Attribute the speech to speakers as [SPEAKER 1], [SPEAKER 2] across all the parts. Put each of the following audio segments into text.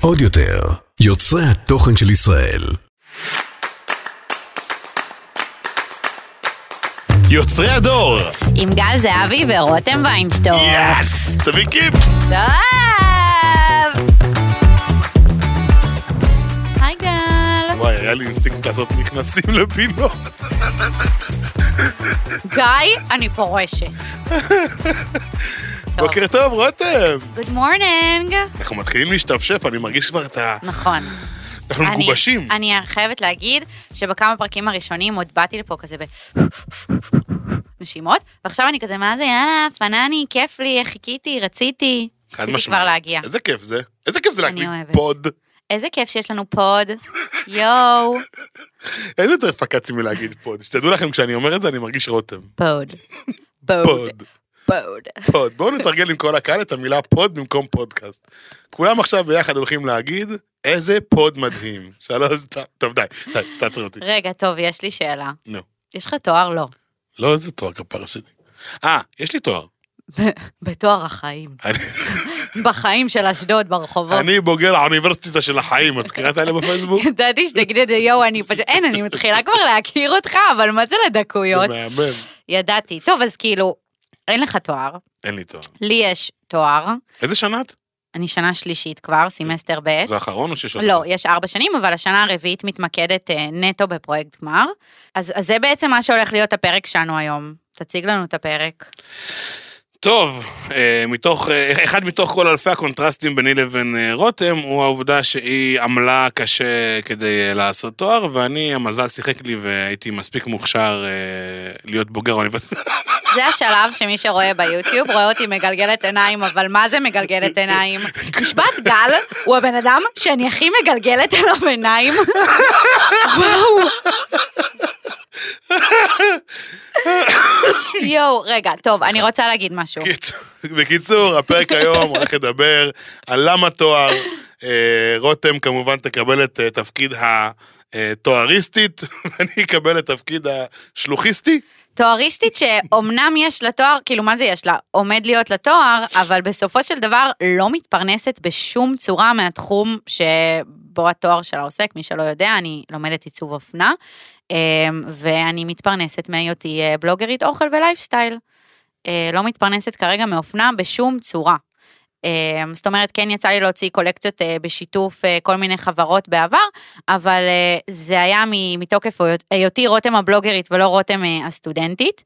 [SPEAKER 1] עוד יותר, יוצרי התוכן של ישראל.
[SPEAKER 2] יוצרי הדור!
[SPEAKER 3] עם גל זהבי ורותם ויינשטור.
[SPEAKER 2] Yes! תביא כיף!
[SPEAKER 3] טוב! היי גל.
[SPEAKER 2] וואי, היה לי אינסטינקט לעשות נכנסים לפינות.
[SPEAKER 3] גיא, אני פורשת. טוב.
[SPEAKER 2] בוקר טוב, רותם!
[SPEAKER 3] Good morning.
[SPEAKER 2] אנחנו מתחילים להשתפשף, אני מרגיש כבר את ה...
[SPEAKER 3] נכון.
[SPEAKER 2] אנחנו
[SPEAKER 3] אני-
[SPEAKER 2] מגובשים.
[SPEAKER 3] אני חייבת להגיד שבכמה פרקים הראשונים עוד באתי לפה כזה ב... נשימות, ועכשיו אני כזה, מה זה, יאללה, פנני, כיף לי, חיכיתי, רציתי.
[SPEAKER 2] חד
[SPEAKER 3] רציתי
[SPEAKER 2] משמעית.
[SPEAKER 3] כבר להגיע.
[SPEAKER 2] איזה כיף זה. איזה כיף זה להקליט. Pod.
[SPEAKER 3] איזה כיף שיש לנו pod. יואו,
[SPEAKER 2] אין יותר פקאצי מלהגיד pod. שתדעו לכם, כשאני אומר את זה, אני מרגיש רותם.
[SPEAKER 3] Pod.
[SPEAKER 2] Pod.
[SPEAKER 3] Pod.
[SPEAKER 2] Pod. בואו נתרגל עם כל הקהל את המילה pod במקום פודקאסט. כולם עכשיו ביחד הולכים להגיד, איזה pod מדהים. שלוש, טוב, די, די, תעצרי אותי.
[SPEAKER 3] רגע, טוב, יש לי שאלה.
[SPEAKER 2] נו.
[SPEAKER 3] יש לך תואר? לא.
[SPEAKER 2] לא, איזה תואר כפרה שלי. אה, יש לי תואר.
[SPEAKER 3] בתואר החיים. בחיים של אשדוד, ברחובות.
[SPEAKER 2] אני בוגר האוניברסיטה של החיים, את קראת עליה בפייסבוק?
[SPEAKER 3] ידעתי שתגיד את זה, יואו, אני פשוט, אין, אני מתחילה כבר להכיר אותך, אבל מה זה
[SPEAKER 2] זה
[SPEAKER 3] לדקויות?
[SPEAKER 2] מהמם.
[SPEAKER 3] ידעתי. טוב, אז כאילו, אין לך תואר,
[SPEAKER 2] אין לי תואר.
[SPEAKER 3] לי יש תואר,
[SPEAKER 2] איזה שנה את?
[SPEAKER 3] אני שנה שלישית כבר, סמסטר ב'.
[SPEAKER 2] זה האחרון או שיש עוד?
[SPEAKER 3] לא, יש ארבע שנים, אבל השנה הרביעית מתמקדת אה, נטו בפרויקט גמר. אז, אז זה בעצם מה שהולך להיות הפרק שלנו היום. תציג לנו את הפרק.
[SPEAKER 2] טוב, אה, מתוך, אה, אחד מתוך כל אלפי הקונטרסטים ביני לבין אה, רותם, הוא העובדה שהיא עמלה קשה כדי לעשות תואר, ואני, המזל שיחק לי והייתי מספיק מוכשר להיות בוגר האוניברסיטה.
[SPEAKER 3] זה השלב שמי שרואה ביוטיוב רואה אותי מגלגלת עיניים, אבל מה זה מגלגלת עיניים? נשבעת גל הוא הבן אדם שאני הכי מגלגלת אליו עיניים. וואו. יואו, רגע, טוב, אני רוצה להגיד משהו.
[SPEAKER 2] קיצור- בקיצור, הפרק היום הולך לדבר על למה תואר. אה, רותם כמובן תקבל את אה, תפקיד התואריסטית, ואני אקבל את תפקיד השלוחיסטי.
[SPEAKER 3] תואריסטית שאומנם יש לה תואר, כאילו מה זה יש לה? עומד להיות לה תואר, אבל בסופו של דבר לא מתפרנסת בשום צורה מהתחום שבו התואר שלה עוסק, מי שלא יודע, אני לומדת עיצוב אופנה, ואני מתפרנסת מהיותי אה, בלוגרית אוכל ולייפסטייל. אה, לא מתפרנסת כרגע מאופנה בשום צורה. אמ, זאת אומרת, כן יצא לי להוציא קולקציות אה, בשיתוף כל מיני חברות בעבר, אבל זה היה מתוקף היותי רותם הבלוגרית ולא רותם הסטודנטית.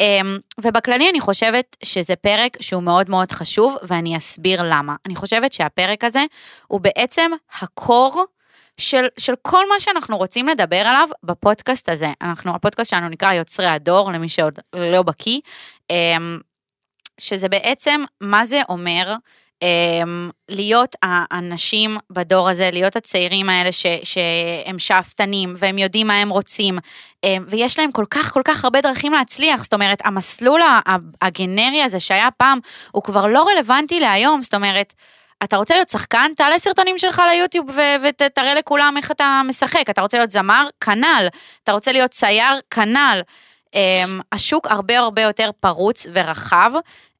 [SPEAKER 3] אמ, ובכללי אני חושבת שזה פרק שהוא מאוד מאוד חשוב, ואני אסביר למה. אני חושבת שהפרק הזה הוא בעצם הקור של, של כל מה שאנחנו רוצים לדבר עליו בפודקאסט הזה. אנחנו, הפודקאסט שלנו נקרא יוצרי הדור, למי שעוד לא בקיא, אמ, שזה בעצם מה זה אומר אמ, להיות האנשים בדור הזה, להיות הצעירים האלה ש, שהם שאפתנים והם יודעים מה הם רוצים, אמ, ויש להם כל כך כל כך הרבה דרכים להצליח, זאת אומרת, המסלול הגנרי הזה שהיה פעם, הוא כבר לא רלוונטי להיום, זאת אומרת, אתה רוצה להיות שחקן, תעלה סרטונים שלך ליוטיוב ותראה לכולם איך אתה משחק, אתה רוצה להיות זמר, כנ"ל, אתה רוצה להיות צייר, כנ"ל. אמ, השוק הרבה הרבה יותר פרוץ ורחב,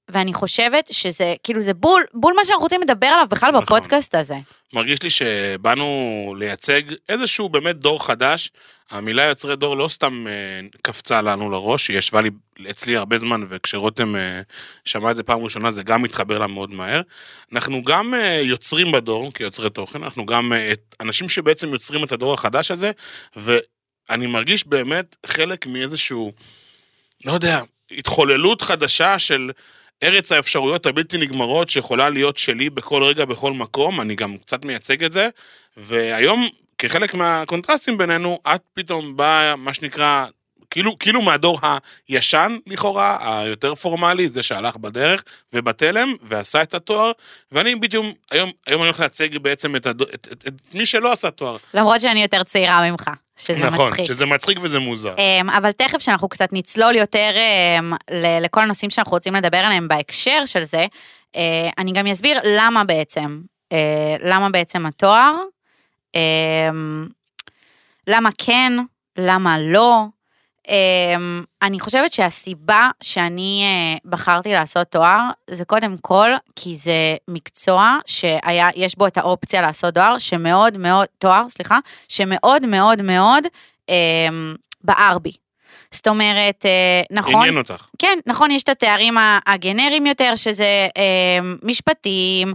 [SPEAKER 3] ואני חושבת שזה, כאילו זה בול, בול מה שאנחנו רוצים לדבר עליו בכלל
[SPEAKER 2] נכון.
[SPEAKER 3] בפודקאסט הזה.
[SPEAKER 2] מרגיש לי שבאנו לייצג איזשהו באמת דור חדש. המילה יוצרי דור לא סתם אה, קפצה לנו לראש, היא ישבה לי אצלי הרבה זמן, וכשרותם אה, שמע את זה פעם ראשונה זה גם מתחבר לה מאוד מהר. אנחנו גם אה, יוצרים בדור, כיוצרי תוכן, אנחנו גם אה, את- אנשים שבעצם יוצרים את הדור החדש הזה, ואני מרגיש באמת חלק מאיזשהו, לא יודע, התחוללות חדשה של ארץ האפשרויות הבלתי נגמרות שיכולה להיות שלי בכל רגע, בכל מקום, אני גם קצת מייצג את זה, והיום, כחלק מהקונטרסטים בינינו, את פתאום באה, מה שנקרא, כאילו, כאילו מהדור הישן לכאורה, היותר פורמלי, זה שהלך בדרך ובתלם ועשה את התואר, ואני בדיוק, היום, היום אני הולך לייצג בעצם את, הדור, את, את, את מי שלא עשה תואר.
[SPEAKER 3] למרות שאני יותר צעירה ממך, שזה
[SPEAKER 2] נכון,
[SPEAKER 3] מצחיק.
[SPEAKER 2] שזה מצחיק וזה מוזר.
[SPEAKER 3] אמ, אבל תכף שאנחנו קצת נצלול יותר אמ, לכל הנושאים שאנחנו רוצים לדבר עליהם בהקשר של זה, אה, אני גם אסביר למה בעצם, אה, למה בעצם התואר, אמ, למה כן, למה לא, אני חושבת שהסיבה שאני אה, בחרתי לעשות תואר, זה קודם כל, כי זה מקצוע שהיה, יש בו את האופציה לעשות תואר, שמאוד מאוד, תואר, סליחה, שמאוד מאוד מאוד אמ, בער בי. זאת אומרת, אה, נכון,
[SPEAKER 2] עניין אותך.
[SPEAKER 3] כן, נכון, יש את התארים הגנריים יותר, שזה אה, משפטים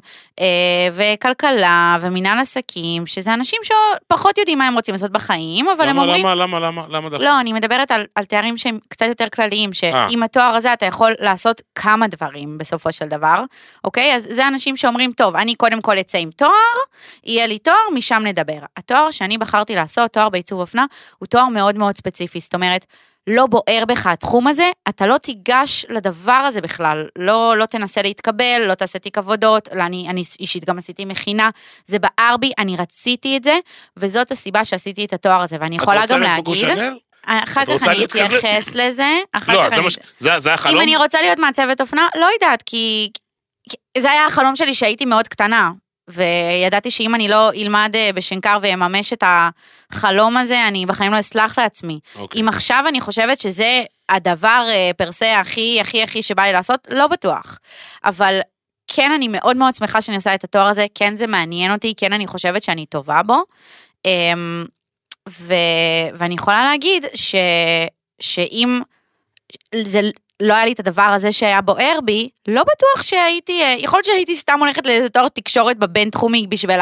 [SPEAKER 3] וכלכלה ומינהל עסקים, שזה אנשים שפחות יודעים מה הם רוצים לעשות בחיים, אבל הם
[SPEAKER 2] למה,
[SPEAKER 3] אומרים...
[SPEAKER 2] למה, למה, למה, למה דווקא?
[SPEAKER 3] לא, אני מדברת על, על תארים שהם קצת יותר כלליים,
[SPEAKER 2] אה.
[SPEAKER 3] שעם התואר הזה אתה יכול לעשות כמה דברים בסופו של דבר, אוקיי? אז זה אנשים שאומרים, טוב, אני קודם כל אצא עם תואר, יהיה לי תואר, משם נדבר. התואר שאני בחרתי לעשות, תואר בעיצוב אופנה, הוא תואר מאוד מאוד ספציפי, זאת אומרת, לא בוער בך התחום הזה, אתה לא תיגש לדבר הזה בכלל, לא, לא תנסה להתקבל, לא תעשה תיק עבודות, לא, אני, אני אישית גם עשיתי מכינה, זה בער בי, אני רציתי את זה, וזאת הסיבה שעשיתי את התואר הזה, ואני יכולה גם להגיד... אחר כך אני
[SPEAKER 2] כזה?
[SPEAKER 3] אתייחס לזה. אחר
[SPEAKER 2] לא,
[SPEAKER 3] כך
[SPEAKER 2] זה
[SPEAKER 3] אני...
[SPEAKER 2] מה ש... זה זה החלום?
[SPEAKER 3] אם אני רוצה להיות מעצבת אופנה, לא יודעת, כי... כי זה היה החלום שלי שהייתי מאוד קטנה. וידעתי שאם אני לא אלמד אה, בשנקר ואממש את החלום הזה, אני בחיים לא אסלח לעצמי.
[SPEAKER 2] אוקיי.
[SPEAKER 3] אם עכשיו אני חושבת שזה הדבר אה, פרסה הכי הכי הכי שבא לי לעשות, לא בטוח. אבל כן, אני מאוד מאוד שמחה שאני עושה את התואר הזה, כן זה מעניין אותי, כן אני חושבת שאני טובה בו. אמ, ו, ואני יכולה להגיד ש, שאם זה לא היה לי את הדבר הזה שהיה בוער בי, לא בטוח שהייתי, אה, יכול להיות שהייתי סתם הולכת לאיזה תואר תקשורת בבינתחומי בשביל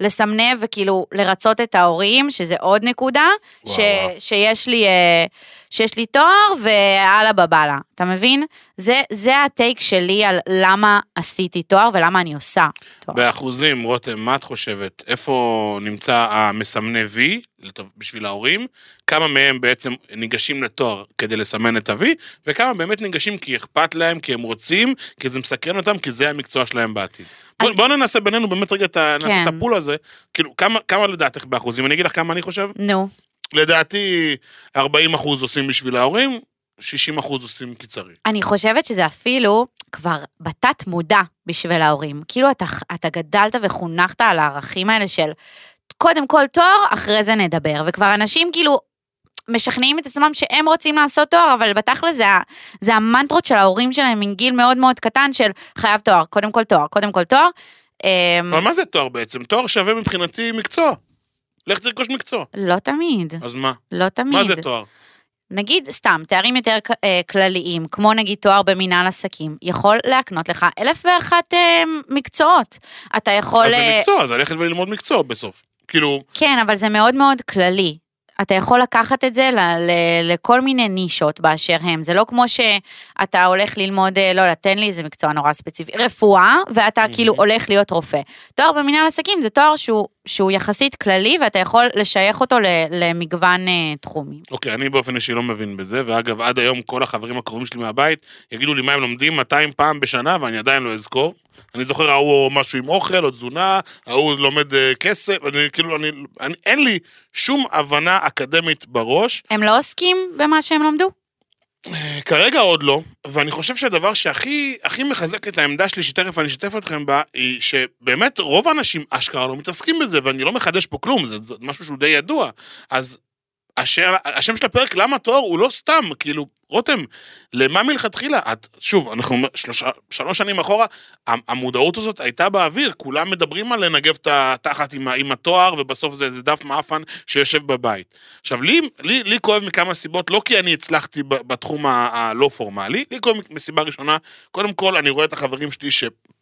[SPEAKER 3] לסמנב וכאילו לרצות את ההורים, שזה עוד נקודה,
[SPEAKER 2] וואו,
[SPEAKER 3] ש,
[SPEAKER 2] וואו.
[SPEAKER 3] שיש לי... אה, שיש לי תואר ואללה בבאללה, אתה מבין? זה, זה הטייק שלי על למה עשיתי תואר ולמה אני עושה תואר.
[SPEAKER 2] באחוזים, רותם, מה את חושבת? איפה נמצא המסמני וי בשביל ההורים? כמה מהם בעצם ניגשים לתואר כדי לסמן את ה-V, וכמה באמת ניגשים כי אכפת להם, כי הם רוצים, כי זה מסקרן אותם, כי זה המקצוע שלהם בעתיד.
[SPEAKER 3] אז-
[SPEAKER 2] בוא ננסה בינינו באמת רגע, ה- נעשה
[SPEAKER 3] כן.
[SPEAKER 2] את הפול הזה. כאילו, כמה, כמה לדעתך באחוזים? אני אגיד לך כמה אני חושב.
[SPEAKER 3] נו,
[SPEAKER 2] לדעתי, 40 אחוז עושים בשביל ההורים, 60 אחוז עושים כי צריך.
[SPEAKER 3] אני חושבת שזה אפילו כבר בתת מודע בשביל ההורים. כאילו אתה, אתה גדלת וחונכת על הערכים האלה של קודם כל תואר, אחרי זה נדבר. וכבר אנשים כאילו משכנעים את עצמם שהם רוצים לעשות תואר, אבל בתכל'ס זה, זה המנטרות של ההורים שלהם מגיל מאוד מאוד קטן של חייב תואר, קודם כל תואר, קודם כל תואר. אמ,
[SPEAKER 2] אבל מה זה תואר בעצם? תואר שווה מבחינתי מקצוע. לך תרכוש מקצוע.
[SPEAKER 3] לא תמיד,
[SPEAKER 2] אז מה?
[SPEAKER 3] לא תמיד.
[SPEAKER 2] מה זה תואר?
[SPEAKER 3] נגיד, סתם, תארים יותר אה, כלליים, כמו נגיד תואר במינהל עסקים, יכול להקנות לך אלף ואחת אה, מקצועות. אתה יכול...
[SPEAKER 2] אז זה
[SPEAKER 3] אה,
[SPEAKER 2] מקצוע, זה ללכת וללמוד מקצוע בסוף. כאילו,
[SPEAKER 3] כן, אבל זה מאוד מאוד כללי. אתה יכול לקחת את זה ל- ל- לכל מיני נישות באשר הם. זה לא כמו שאתה הולך ללמוד, אה, לא יודעת, תן לי איזה מקצוע נורא ספציפי, רפואה, ואתה
[SPEAKER 2] מהמם.
[SPEAKER 3] כאילו הולך להיות רופא. תואר במנהל עסקים זה תואר שהוא, שהוא יחסית כללי, ואתה יכול לשייך אותו למגוון אה, תחומים.
[SPEAKER 2] אוקיי, אני באופן אישי לא מבין בזה, ואגב, עד היום כל החברים הקרובים שלי מהבית יגידו לי מה הם לומדים 200 פעם בשנה, ואני עדיין לא אזכור. אני זוכר, ההוא משהו עם אוכל או תזונה, ההוא לומד אה, כסף, אני כאילו, אני, אני, אין לי שום הבנה אקדמית בראש.
[SPEAKER 3] הם לא עוסקים במה שהם למדו?
[SPEAKER 2] כרגע עוד לא, ואני חושב שהדבר שהכי הכי מחזק את העמדה שלי, שתכף אני אשתף אתכם בה, היא שבאמת רוב האנשים אשכרה לא מתעסקים בזה, ואני לא מחדש פה כלום, זה, זה משהו שהוא די ידוע. אז השם, השם של הפרק, למה תואר, הוא לא סתם, כאילו, רותם, למה מלכתחילה? את, שוב, אנחנו שלוש, שלוש שנים אחורה, המ- המודעות הזאת הייתה באוויר, כולם מדברים על לנגב את התחת עם, עם התואר, ובסוף זה איזה דף מעפן שיושב בבית. עכשיו, לי, לי, לי כואב מכמה סיבות, לא כי אני הצלחתי בתחום הלא פורמלי, לי כואב מסיבה ראשונה, קודם כל, אני רואה את החברים שלי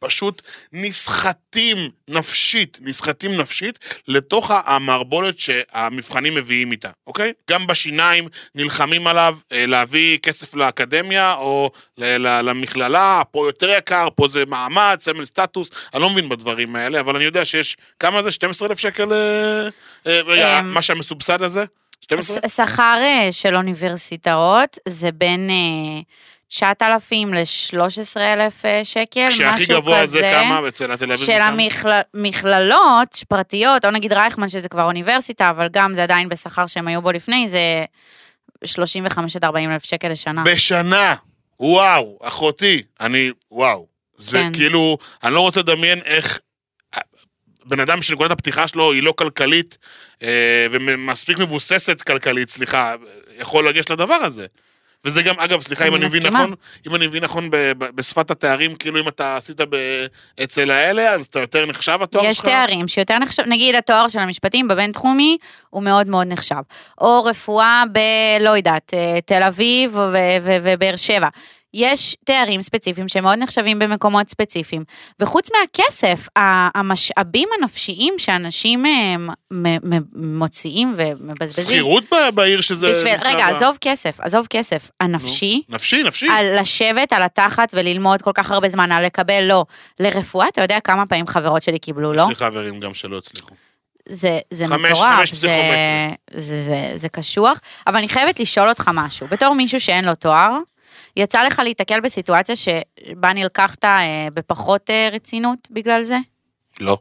[SPEAKER 2] שפשוט נסחטים נפשית, נסחטים נפשית, לתוך המערבולת שהמבחנים מביאים איתה, אוקיי? גם בשיניים נלחמים עליו אה, להביא כסף לאקדמיה או למכללה, פה יותר יקר, פה זה מעמד, סמל סטטוס, אני לא מבין בדברים האלה, אבל אני יודע שיש, כמה זה? 12,000 שקל, אה, אה, רגע,
[SPEAKER 3] אמ,
[SPEAKER 2] מה שהמסובסד הזה? 12?
[SPEAKER 3] ש- שכר אה, של אוניברסיטאות זה בין אה, 9,000 ל-13,000 שקל, משהו
[SPEAKER 2] כשהכי
[SPEAKER 3] כזה.
[SPEAKER 2] גבוה זה כמה אצל התל אביב?
[SPEAKER 3] של המכללות פרטיות, או נגיד רייכמן שזה כבר אוניברסיטה, אבל גם זה עדיין בשכר שהם היו בו לפני, זה 35 עד 40 אלף שקל לשנה.
[SPEAKER 2] בשנה. וואו, אחותי, אני, וואו. זה
[SPEAKER 3] כן.
[SPEAKER 2] כאילו, אני לא רוצה לדמיין איך... בן אדם שנקודת הפתיחה שלו היא לא כלכלית, אה, ומספיק מבוססת כלכלית, סליחה, יכול לגשת לדבר הזה. וזה גם, אגב, סליחה, אם
[SPEAKER 3] אני
[SPEAKER 2] מבין. נכון, אם אני מבין נכון בשפת התארים, כאילו אם אתה עשית אצל האלה, אז אתה יותר נחשב התואר שלך?
[SPEAKER 3] יש תארים שיותר נחשב, נגיד התואר של המשפטים בבינתחומי הוא מאוד מאוד נחשב. או רפואה ב... לא יודעת, אה, תל אביב ובאר שבע. יש תארים ספציפיים שמאוד נחשבים במקומות ספציפיים, וחוץ מהכסף, המשאבים הנפשיים שאנשים אה, מוציאים ומבזבזים.
[SPEAKER 2] שכירות בעיר שזה...
[SPEAKER 3] בשביל, רגע,
[SPEAKER 2] בה?
[SPEAKER 3] עזוב כסף, עזוב כסף.
[SPEAKER 2] נו,
[SPEAKER 3] הנפשי,
[SPEAKER 2] נפשי, נפשי.
[SPEAKER 3] על לשבת על התחת וללמוד כל כך הרבה זמן, על לקבל לא. לרפואה, אתה יודע כמה פעמים חברות שלי קיבלו לא?
[SPEAKER 2] יש לי חברים גם שלא הצליחו.
[SPEAKER 3] זה, זה
[SPEAKER 2] חמש-
[SPEAKER 3] מטורף,
[SPEAKER 2] חמש
[SPEAKER 3] זה,
[SPEAKER 2] פסיכומטרי.
[SPEAKER 3] זה, זה, זה קשוח, אבל אני חייבת לשאול אותך משהו. בתור מישהו שאין לו תואר, יצא לך להיתקל בסיטואציה שבה נלקחת אה, בפחות אה, רצינות בגלל זה?
[SPEAKER 2] לא,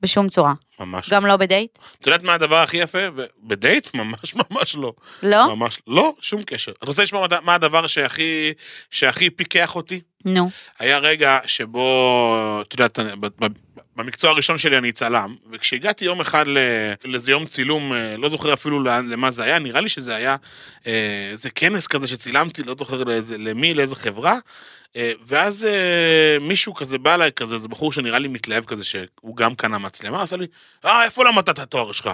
[SPEAKER 3] בשום צורה.
[SPEAKER 2] ממש.
[SPEAKER 3] גם לא בדייט?
[SPEAKER 2] את יודעת מה הדבר הכי יפה? בדייט? ממש ממש לא.
[SPEAKER 3] לא?
[SPEAKER 2] ממש לא, שום קשר. את רוצה לשמוע מה- הדבר שהכי, שהכי פיקח אותי?
[SPEAKER 3] נו.
[SPEAKER 2] היה רגע שבו, את יודעת, במקצוע הראשון שלי אני צלם, וכשהגעתי יום אחד לאיזה יום צילום, אה, לא זוכר אפילו למה זה היה, נראה לי שזה היה אה, איזה כנס כזה שצילמתי, לא זוכר לאיזה, למי, לאיזה חברה, אה, ואז מישהו כזה בא אליי, כזה, איזה בחור שנראה לי מתלהב כזה, שהוא גם קנה מצלמה, עשה לי, אה, איפה למדת את התואר שלך?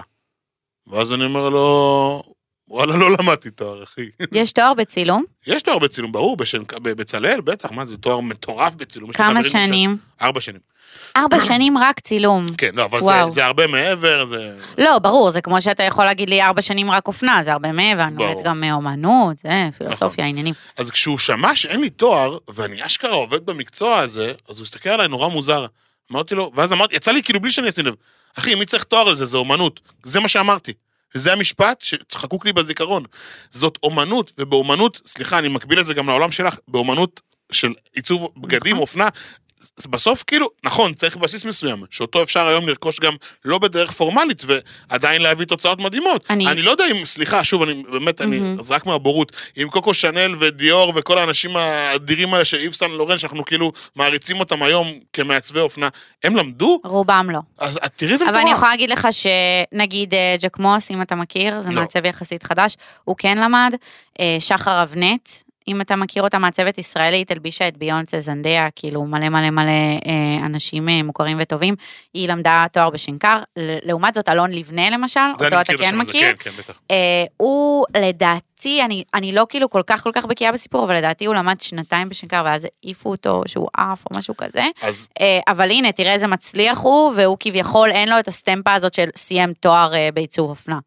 [SPEAKER 2] ואז אני אומר לו, וואלה, לא למדתי תואר, אחי.
[SPEAKER 3] יש תואר בצילום?
[SPEAKER 2] יש תואר בצילום, ברור, בשנק- בבצלאל, בטח, מה זה, תואר מטורף בצילום.
[SPEAKER 3] כמה שנים?
[SPEAKER 2] ארבע שנים.
[SPEAKER 3] ארבע שנים רק צילום.
[SPEAKER 2] כן, לא, אבל זה. זה הרבה מעבר, זה...
[SPEAKER 3] לא, ברור, זה כמו שאתה יכול להגיד לי ארבע שנים רק אופנה, זה הרבה מעבר, אני. לומדת גם אומנות, זה פילוסופיה, עניינים.
[SPEAKER 2] אז כשהוא שמע שאין לי תואר, ואני אשכרה עובד במקצוע הזה, אז הוא הסתכל עליי נורא מוזר. אמרתי לו, ואז אמרתי, יצא לי כאילו בלי שאני אשים לב, אחי, מי צריך תואר על זה? זה אומנות. זה מה שאמרתי. וזה המשפט שחקוק לי בזיכרון. זאת אומנות, ובאומנות, סליחה, אני מקביל את זה גם לעולם שלך, באומנות של עיצוב בגדים,
[SPEAKER 3] נכון.
[SPEAKER 2] אופנה, זה בסוף כאילו, נכון, צריך בסיס מסוים, שאותו אפשר היום לרכוש גם לא בדרך פורמלית, ועדיין להביא תוצאות מדהימות.
[SPEAKER 3] אני-
[SPEAKER 2] אני לא יודע אם, סליחה, שוב, אני באמת, אני,
[SPEAKER 3] מהמם.
[SPEAKER 2] אז רק מהבורות, אם קוקו שנל ודיור וכל האנשים האדירים האלה של איב סן לורן, שאנחנו כאילו מעריצים אותם היום כמעצבי אופנה, הם למדו?
[SPEAKER 3] רובם לא.
[SPEAKER 2] אז תראי איזה
[SPEAKER 3] אבל אני
[SPEAKER 2] מטורף.
[SPEAKER 3] יכולה להגיד לך שנגיד אה, ג'ק מוס, אם אתה מכיר, זה
[SPEAKER 2] לא.
[SPEAKER 3] מעצב יחסית חדש, הוא כן למד. אה, שחר אבנט, אם אתה מכיר אותה, מעצבת ישראלית, הלבישה את ביונסה, זנדיה, כאילו מלא מלא מלא אה, אנשים אה, מוכרים וטובים. היא למדה תואר בשנקר. לעומת זאת, אלון לבנה למשל, אותו אתה כן מכיר.
[SPEAKER 2] כן, כן, בטח.
[SPEAKER 3] אה, הוא לדעתי, אני, אני לא כאילו כל כך כל כך בקיאה בסיפור, אבל לדעתי הוא למד שנתיים בשנקר, ואז העיפו אותו שהוא עף או משהו כזה.
[SPEAKER 2] אז
[SPEAKER 3] אבל הנה, תראה איזה מצליח הוא, והוא כביכול אין לו את הסטמפה הזאת של סיים תואר בעיצוב אופנה.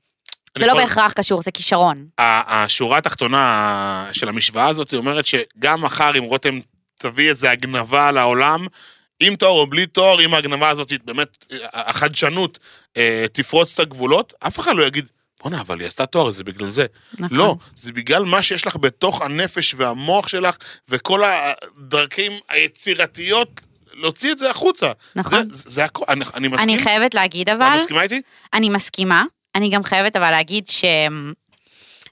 [SPEAKER 3] זה לא
[SPEAKER 2] יכול-
[SPEAKER 3] בהכרח קשור, זה כישרון.
[SPEAKER 2] השורה התחתונה של המשוואה הזאת אומרת שגם מחר אם רותם תביא איזה הגנבה לעולם, עם תואר או בלי תואר, אם ההגנבה הזאת באמת, החדשנות אה, תפרוץ את הגבולות, אף אחד לא יגיד, בואנה, אבל היא עשתה תואר, זה בגלל זה.
[SPEAKER 3] נכון.
[SPEAKER 2] לא, זה בגלל מה שיש לך בתוך הנפש והמוח שלך, וכל הדרכים היצירתיות, להוציא את זה החוצה.
[SPEAKER 3] נכון.
[SPEAKER 2] זה, זה הכל, אני, אני מסכים.
[SPEAKER 3] אני חייבת להגיד
[SPEAKER 2] את
[SPEAKER 3] אבל,
[SPEAKER 2] מסכימה איתי?
[SPEAKER 3] אני מסכימה, אני גם חייבת אבל להגיד ש...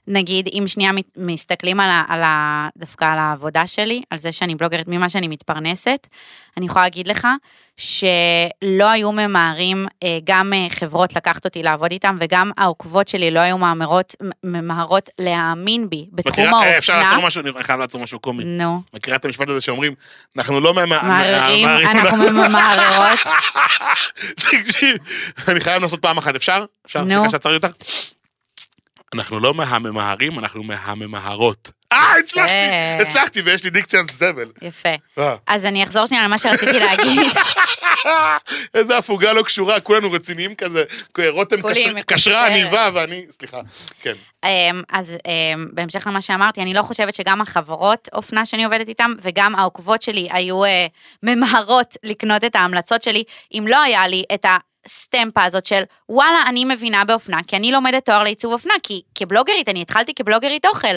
[SPEAKER 3] נגיד, אם שנייה מסתכלים על, ה, על ה, דווקא על העבודה שלי, על זה שאני בלוגרית, ממה שאני מתפרנסת, אני יכולה להגיד לך שלא היו ממהרים אה, גם אה, חברות לקחת אותי לעבוד איתם, וגם העוקבות שלי לא היו ממהרות, ממהרות להאמין בי בתחום
[SPEAKER 2] מכירה, אה, אפשר
[SPEAKER 3] האופנה.
[SPEAKER 2] לעצור משהו, אני חייב לעצור משהו קומי.
[SPEAKER 3] נו,
[SPEAKER 2] מכירה את המשפט הזה שאומרים, אנחנו לא מה-
[SPEAKER 3] אנחנו ממהררות.
[SPEAKER 2] תקשיב, אני חייב לעשות פעם אחת, אפשר? אפשר?
[SPEAKER 3] נו.
[SPEAKER 2] סליחה שעצרתי אותך? אנחנו לא מהממהרים, אנחנו מהממהרות. אה, הצלחתי! הצלחתי, ויש לי דיקציה זבל.
[SPEAKER 3] יפה.
[SPEAKER 2] אה.
[SPEAKER 3] אז אני אחזור שנייה למה שרציתי להגיד.
[SPEAKER 2] איזה הפוגה לא קשורה, כולנו רציניים כזה. רותם קשרה. עניבה ואני, סליחה, כן.
[SPEAKER 3] אמ, אז אמ, בהמשך למה שאמרתי, אני לא חושבת שגם החברות אופנה שאני עובדת איתן, וגם העוקבות שלי היו אה, ממהרות לקנות את ההמלצות שלי, אם לא היה לי את הסטמפה הזאת של וואלה, אני מבינה באופנה, כי אני לומדת תואר לעיצוב אופנה, כי כבלוגרית, אני התחלתי כבלוגרית אוכל.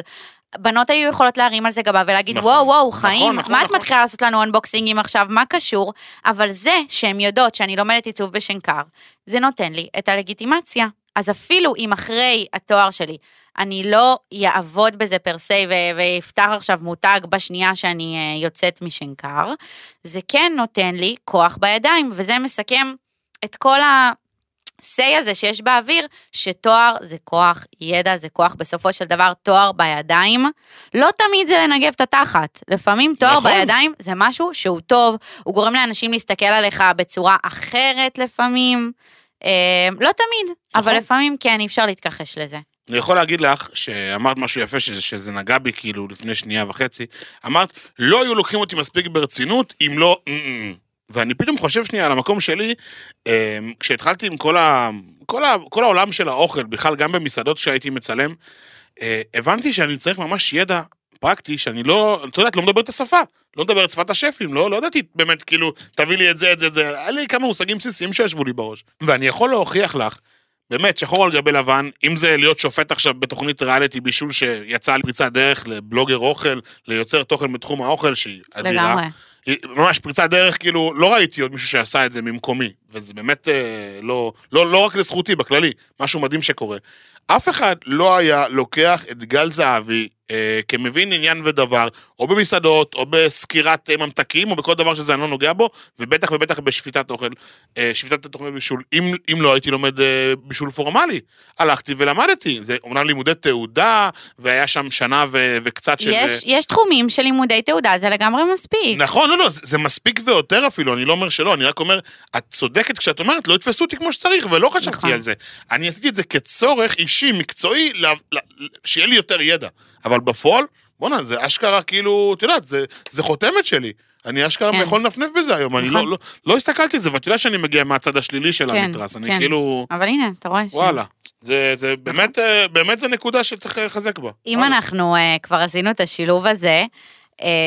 [SPEAKER 3] בנות היו יכולות להרים על זה גבה ולהגיד,
[SPEAKER 2] נכון.
[SPEAKER 3] וואו, וואו,
[SPEAKER 2] נכון,
[SPEAKER 3] חיים,
[SPEAKER 2] נכון,
[SPEAKER 3] מה את
[SPEAKER 2] נכון.
[SPEAKER 3] מתחילה לעשות לנו אונבוקסינגים עכשיו, מה קשור? אבל זה שהן יודעות שאני לומדת עיצוב בשנקר, זה נותן לי את הלגיטימציה. אז אפילו אם אחרי התואר שלי אני לא אעבוד בזה פר סי ואפתח עכשיו מותג בשנייה שאני אה, יוצאת משנקר, זה כן נותן לי כוח בידיים, וזה מסכם את כל ה-say הזה שיש באוויר, שתואר זה כוח, ידע זה כוח, בסופו של דבר תואר בידיים, לא תמיד זה לנגב את התחת. לפעמים תואר
[SPEAKER 2] נכון.
[SPEAKER 3] בידיים זה משהו שהוא טוב, הוא גורם לאנשים להסתכל עליך בצורה אחרת לפעמים. אה, לא תמיד, אבל
[SPEAKER 2] נכון.
[SPEAKER 3] לפעמים כן, אי אפשר להתכחש לזה.
[SPEAKER 2] אני יכול להגיד לך שאמרת משהו יפה, שזה, שזה נגע בי כאילו לפני שנייה וחצי. אמרת, לא היו לוקחים אותי מספיק ברצינות אם לא... "אמ-אמ". ואני פתאום חושב שנייה על המקום שלי, אה, כשהתחלתי עם כל, ה, כל, ה, כל העולם של האוכל, בכלל גם במסעדות שהייתי מצלם, אה, הבנתי שאני צריך ממש ידע פרקטי, שאני לא, את יודעת, לא מדבר את השפה, לא מדבר את שפת השפים, לא, לא ידעתי באמת, כאילו, תביא לי את זה, את זה, את זה, היה לי כמה מושגים בסיסיים שישבו לי בראש. ואני יכול להוכיח לך באמת, שחור על גבי לבן, אם זה להיות שופט עכשיו בתוכנית ריאליטי בישול שיצא על פריצת דרך לבלוגר אוכל, ליוצר תוכן בתחום האוכל, שהיא אדירה.
[SPEAKER 3] לגמרי.
[SPEAKER 2] ממש פריצת דרך, כאילו, לא ראיתי עוד מישהו שעשה את זה ממקומי, וזה באמת אה, לא, לא, לא רק לזכותי, בכללי, משהו מדהים שקורה. אף אחד לא היה לוקח את גל זהבי אה, כמבין עניין ודבר, או במסעדות, או בסקירת אה, ממתקים, או בכל דבר שזה אני לא נוגע בו, ובטח ובטח בשפיטת אוכל, אה, שפיטת תוכנית בישול. אם, אם לא הייתי לומד אה, בישול פורמלי, הלכתי ולמדתי. זה אומנם לימודי תעודה, והיה שם שנה ו, וקצת של...
[SPEAKER 3] יש, יש תחומים של לימודי תעודה, זה לגמרי מספיק.
[SPEAKER 2] נכון, לא, לא, זה, זה מספיק ויותר אפילו, אני לא אומר שלא, אני רק אומר, את צודקת כשאת אומרת, לא יתפסו אותי כמו שצריך, ולא חשבתי
[SPEAKER 3] נכון.
[SPEAKER 2] על זה. אני עשיתי את זה כצורך אישי, מקצועי, ל, ל, שיהיה לי יותר ידע. אבל בפועל, בואנה, זה אשכרה כאילו, את יודעת, זה, זה חותמת שלי. אני אשכרה
[SPEAKER 3] כן.
[SPEAKER 2] יכול לנפנף בזה היום, אני
[SPEAKER 3] נכון.
[SPEAKER 2] לא, לא, לא הסתכלתי על זה, ואת יודעת שאני מגיע מהצד השלילי של
[SPEAKER 3] כן,
[SPEAKER 2] המתרס, אני
[SPEAKER 3] כן.
[SPEAKER 2] כאילו,
[SPEAKER 3] אבל הנה, אתה רואה. ש-
[SPEAKER 2] וואלה. זה, זה באמת, אה, באמת זה נקודה שצריך לחזק בה.
[SPEAKER 3] אם
[SPEAKER 2] וואלה.
[SPEAKER 3] אנחנו אה, כבר עשינו את השילוב הזה,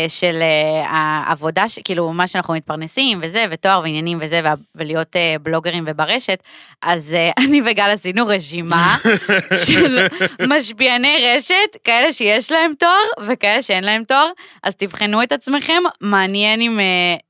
[SPEAKER 3] של אה, העבודה, כאילו מה שאנחנו מתפרנסים וזה, ותואר ועניינים וזה, ולהיות אה, בלוגרים וברשת, אז אה, אני וגל עשינו רשימה של משפיעני רשת, כאלה שיש להם תואר וכאלה שאין להם תואר, אז תבחנו את עצמכם, מעניין אם אה,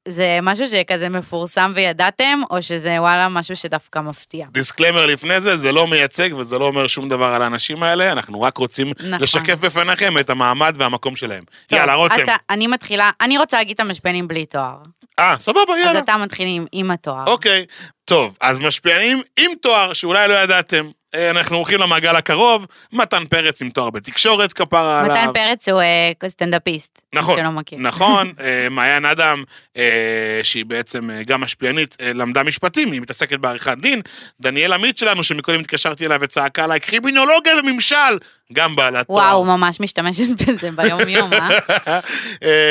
[SPEAKER 3] זה משהו שכזה מפורסם וידעתם, או שזה וואלה משהו שדווקא מפתיע.
[SPEAKER 2] דיסקליימר לפני זה, זה לא מייצג וזה לא אומר שום דבר על האנשים האלה, אנחנו רק רוצים
[SPEAKER 3] נכון.
[SPEAKER 2] לשקף בפניכם את המעמד והמקום שלהם.
[SPEAKER 3] טוב,
[SPEAKER 2] יאללה, רותם.
[SPEAKER 3] אני מתחילה, אני רוצה להגיד את המשפיענים בלי תואר.
[SPEAKER 2] אה, סבבה,
[SPEAKER 3] אז
[SPEAKER 2] יאללה.
[SPEAKER 3] אתה מתחיל עם התואר.
[SPEAKER 2] אוקיי, טוב, אז משפיענים עם תואר שאולי לא ידעתם. אה, אנחנו הולכים למעגל הקרוב, מתן פרץ עם תואר בתקשורת, כפרה עליו.
[SPEAKER 3] מתן פרץ הוא אה, סטנדאפיסט.
[SPEAKER 2] נכון,
[SPEAKER 3] שלא מכיר.
[SPEAKER 2] נכון, אה, מעיין אדם, אה, שהיא בעצם גם משפיענית, למדה משפטים, היא מתעסקת בעריכת דין. דניאל עמית שלנו, שמקודם התקשרתי אליה וצעקה עליי, קרימינולוגיה וממשל, גם בעלת תואר.
[SPEAKER 3] וואו, ממש משתמשת בזה ביום-יום, אה?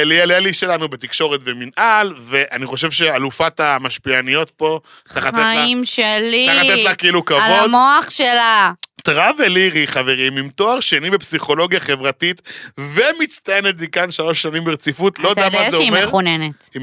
[SPEAKER 2] ליאל אלי שלנו בתקשורת ומנהל, ואני חושב שאלופת המשפיעניות פה, צריך לתת לה,
[SPEAKER 3] חיים שלי.
[SPEAKER 2] צריך לתת לה כאילו
[SPEAKER 3] על
[SPEAKER 2] כבוד.
[SPEAKER 3] המוח שלה.
[SPEAKER 2] טראבל לירי, חברים, עם תואר שני בפסיכולוגיה חברתית, ומצטיינת דיקן שלוש שנים ברציפות, לא
[SPEAKER 3] אתה
[SPEAKER 2] יודע מה
[SPEAKER 3] יודע
[SPEAKER 2] זה
[SPEAKER 3] שהיא
[SPEAKER 2] אומר.
[SPEAKER 3] מחוננת.
[SPEAKER 2] היא-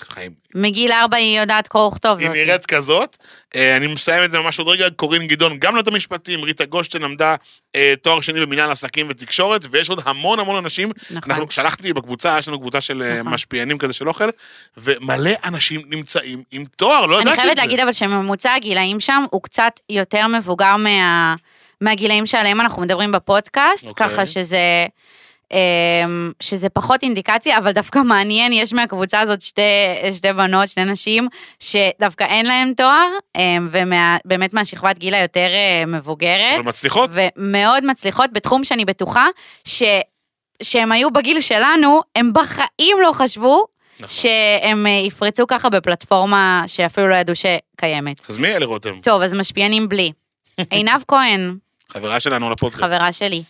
[SPEAKER 2] חיים,
[SPEAKER 3] מגיל ארבע היא יודעת קרוא וכתוב.
[SPEAKER 2] היא. נראית כזאת. אה, אני מסיים את זה ממש עוד רגע, קורין גדעון גם למדה משפטים, ריטה גושטיין למדה אה, תואר שני במנהל עסקים ותקשורת, ויש עוד המון המון אנשים.
[SPEAKER 3] נכון.
[SPEAKER 2] אנחנו, שלחתי בקבוצה, יש לנו קבוצה של אה,
[SPEAKER 3] נכון.
[SPEAKER 2] משפיענים כזה של אוכל, ומלא אנשים נמצאים עם תואר, לא ידעתי
[SPEAKER 3] אני
[SPEAKER 2] את זה.
[SPEAKER 3] חייבת להגיד אבל שממוצע הגילאים שם הוא קצת יותר מבוגר מה... מהגילאים שעליהם אנחנו מדברים בפודקאסט,
[SPEAKER 2] אוקיי.
[SPEAKER 3] ככה שזה... אמ, שזה פחות אינדיקציה, אבל דווקא מעניין, יש מהקבוצה הזאת שתי, שתי בנות, שתי נשים, שדווקא אין להן תואר, אמ, ובאמת מהשכבת גיל היותר אה, מבוגרת,
[SPEAKER 2] אבל מצליחות?
[SPEAKER 3] ומאוד מצליחות בתחום שאני בטוחה ש... שהם היו בגיל שלנו, הם בחיים לא חשבו
[SPEAKER 2] נכון.
[SPEAKER 3] שהם אה, יפרצו ככה בפלטפורמה שאפילו לא ידעו שקיימת.
[SPEAKER 2] אז מי אלה רותם?
[SPEAKER 3] טוב, אז משפיענים בלי. עינב כהן,
[SPEAKER 2] חברה שלנו לפודקאסט.
[SPEAKER 3] חברה שלי.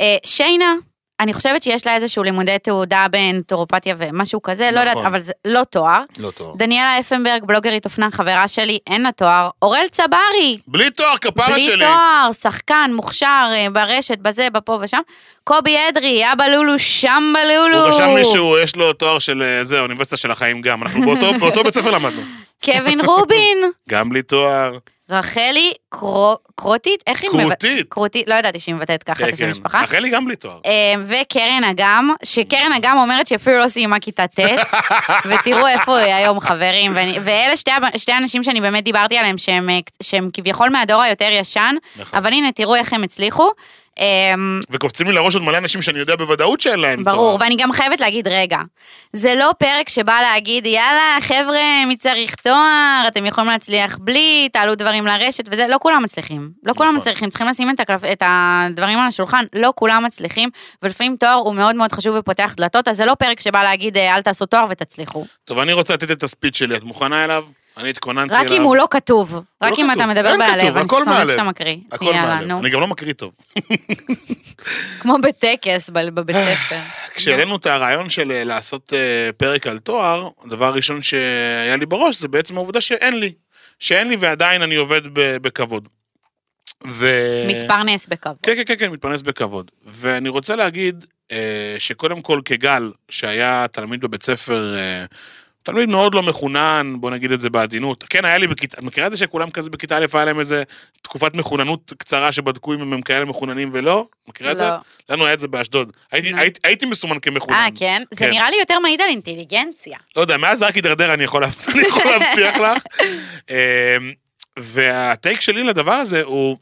[SPEAKER 3] אה, שיינה, אני חושבת שיש לה איזשהו לימודי תעודה בנטורופתיה ומשהו כזה, לא יודעת,
[SPEAKER 2] נכון.
[SPEAKER 3] אבל זה לא תואר.
[SPEAKER 2] לא טוב.
[SPEAKER 3] דניאלה אפנברג, בלוגרית אופנה, חברה שלי, אין לה תואר. אורל צברי,
[SPEAKER 2] בלי תואר, כפרה
[SPEAKER 3] בלי
[SPEAKER 2] שלי.
[SPEAKER 3] תואר, שחקן, מוכשר, אה, ברשת, בזה, בפה ושם. קובי אדרי, אבא לולו, שם בלולו.
[SPEAKER 2] הוא רשם לי שהוא, יש לו תואר של אה, זה, האוניברסיטה של החיים גם. אנחנו באותו, באותו בית ספר למדנו.
[SPEAKER 3] קווין רובין,
[SPEAKER 2] גם בלי תואר.
[SPEAKER 3] רחלי קרו- קרוטית, איך היא מבטאת?
[SPEAKER 2] קרוטית.
[SPEAKER 3] קרוטית, לא ידעתי שהיא מבטאת ככה את
[SPEAKER 2] כן,
[SPEAKER 3] השם
[SPEAKER 2] כן.
[SPEAKER 3] המשפחה.
[SPEAKER 2] רחלי גם בלי תואר.
[SPEAKER 3] אה, וקרן אגם, שקרן אגם אומרת שהיא אפילו לא סיימה כיתה ט', ותראו איפה היא היום, חברים. ואני- ואלה שתי, אנשים שאני באמת דיברתי עליהם, שהם, אה, שהם כביכול מהדור היותר ישן,
[SPEAKER 2] נכון.
[SPEAKER 3] אבל הנה, תראו איך הם הצליחו. אמ,
[SPEAKER 2] וקופצים לי לראש עוד מלא אנשים שאני יודע בוודאות שאין להם
[SPEAKER 3] ברור,
[SPEAKER 2] תואר.
[SPEAKER 3] ואני גם חייבת להגיד, רגע, זה לא פרק שבא להגיד, יאללה, חבר'ה, מי צריך תואר, אתם יכולים להצליח בלי, תעלו דברים לרשת וזה, לא כולם מצליחים. לא כולם
[SPEAKER 2] נכון.
[SPEAKER 3] מצליחים, צריכים לשים את, הקלפ... את הדברים על השולחן, לא כולם מצליחים, ולפעמים תואר הוא מאוד מאוד חשוב ופותח דלתות, אז זה לא פרק שבא להגיד, אה, אל תעשו תואר ותצליחו.
[SPEAKER 2] טוב, אני רוצה לתת את הספיץ' שלי, את מוכנה אליו? אני התכוננתי
[SPEAKER 3] רק
[SPEAKER 2] אליו.
[SPEAKER 3] אם הוא לא כתוב, רק
[SPEAKER 2] לא
[SPEAKER 3] אם
[SPEAKER 2] כתוב.
[SPEAKER 3] אתה מדבר מהלב, אני שונאת. שאתה מקריא.
[SPEAKER 2] הכל מהלב. אני גם לא מקריא טוב.
[SPEAKER 3] כמו בטקס בבית ספר.
[SPEAKER 2] כשהעלינו את הרעיון של אה, לעשות אה, פרק על תואר, הדבר הראשון שהיה לי בראש זה בעצם העובדה שאין לי. שאין לי ועדיין אני עובד בכבוד. ו...
[SPEAKER 3] מתפרנס בכבוד.
[SPEAKER 2] כן, כן, כן, כן, מתפרנס בכבוד. ואני רוצה להגיד אה, שקודם כל כגל, שהיה תלמיד בבית ספר, אה, תלמיד מאוד לא מחונן, בוא נגיד את זה בעדינות. כן, היה לי בכיתה, את מכירה את זה שכולם כזה בכיתה א', היה להם איזה תקופת מחוננות קצרה שבדקו אם הם כאלה מחוננים ולא? מכירה את זה?
[SPEAKER 3] לא.
[SPEAKER 2] לנו היה את זה באשדוד. הייתי, הייתי מסומן כמחונן.
[SPEAKER 3] אה, כן? זה
[SPEAKER 2] כן.
[SPEAKER 3] נראה לי יותר מעיד על אינטליגנציה.
[SPEAKER 2] לא יודע, מאז רק הידרדר, אני יכול, אני יכול להבטיח לך. אמ, והטייק שלי לדבר הזה הוא,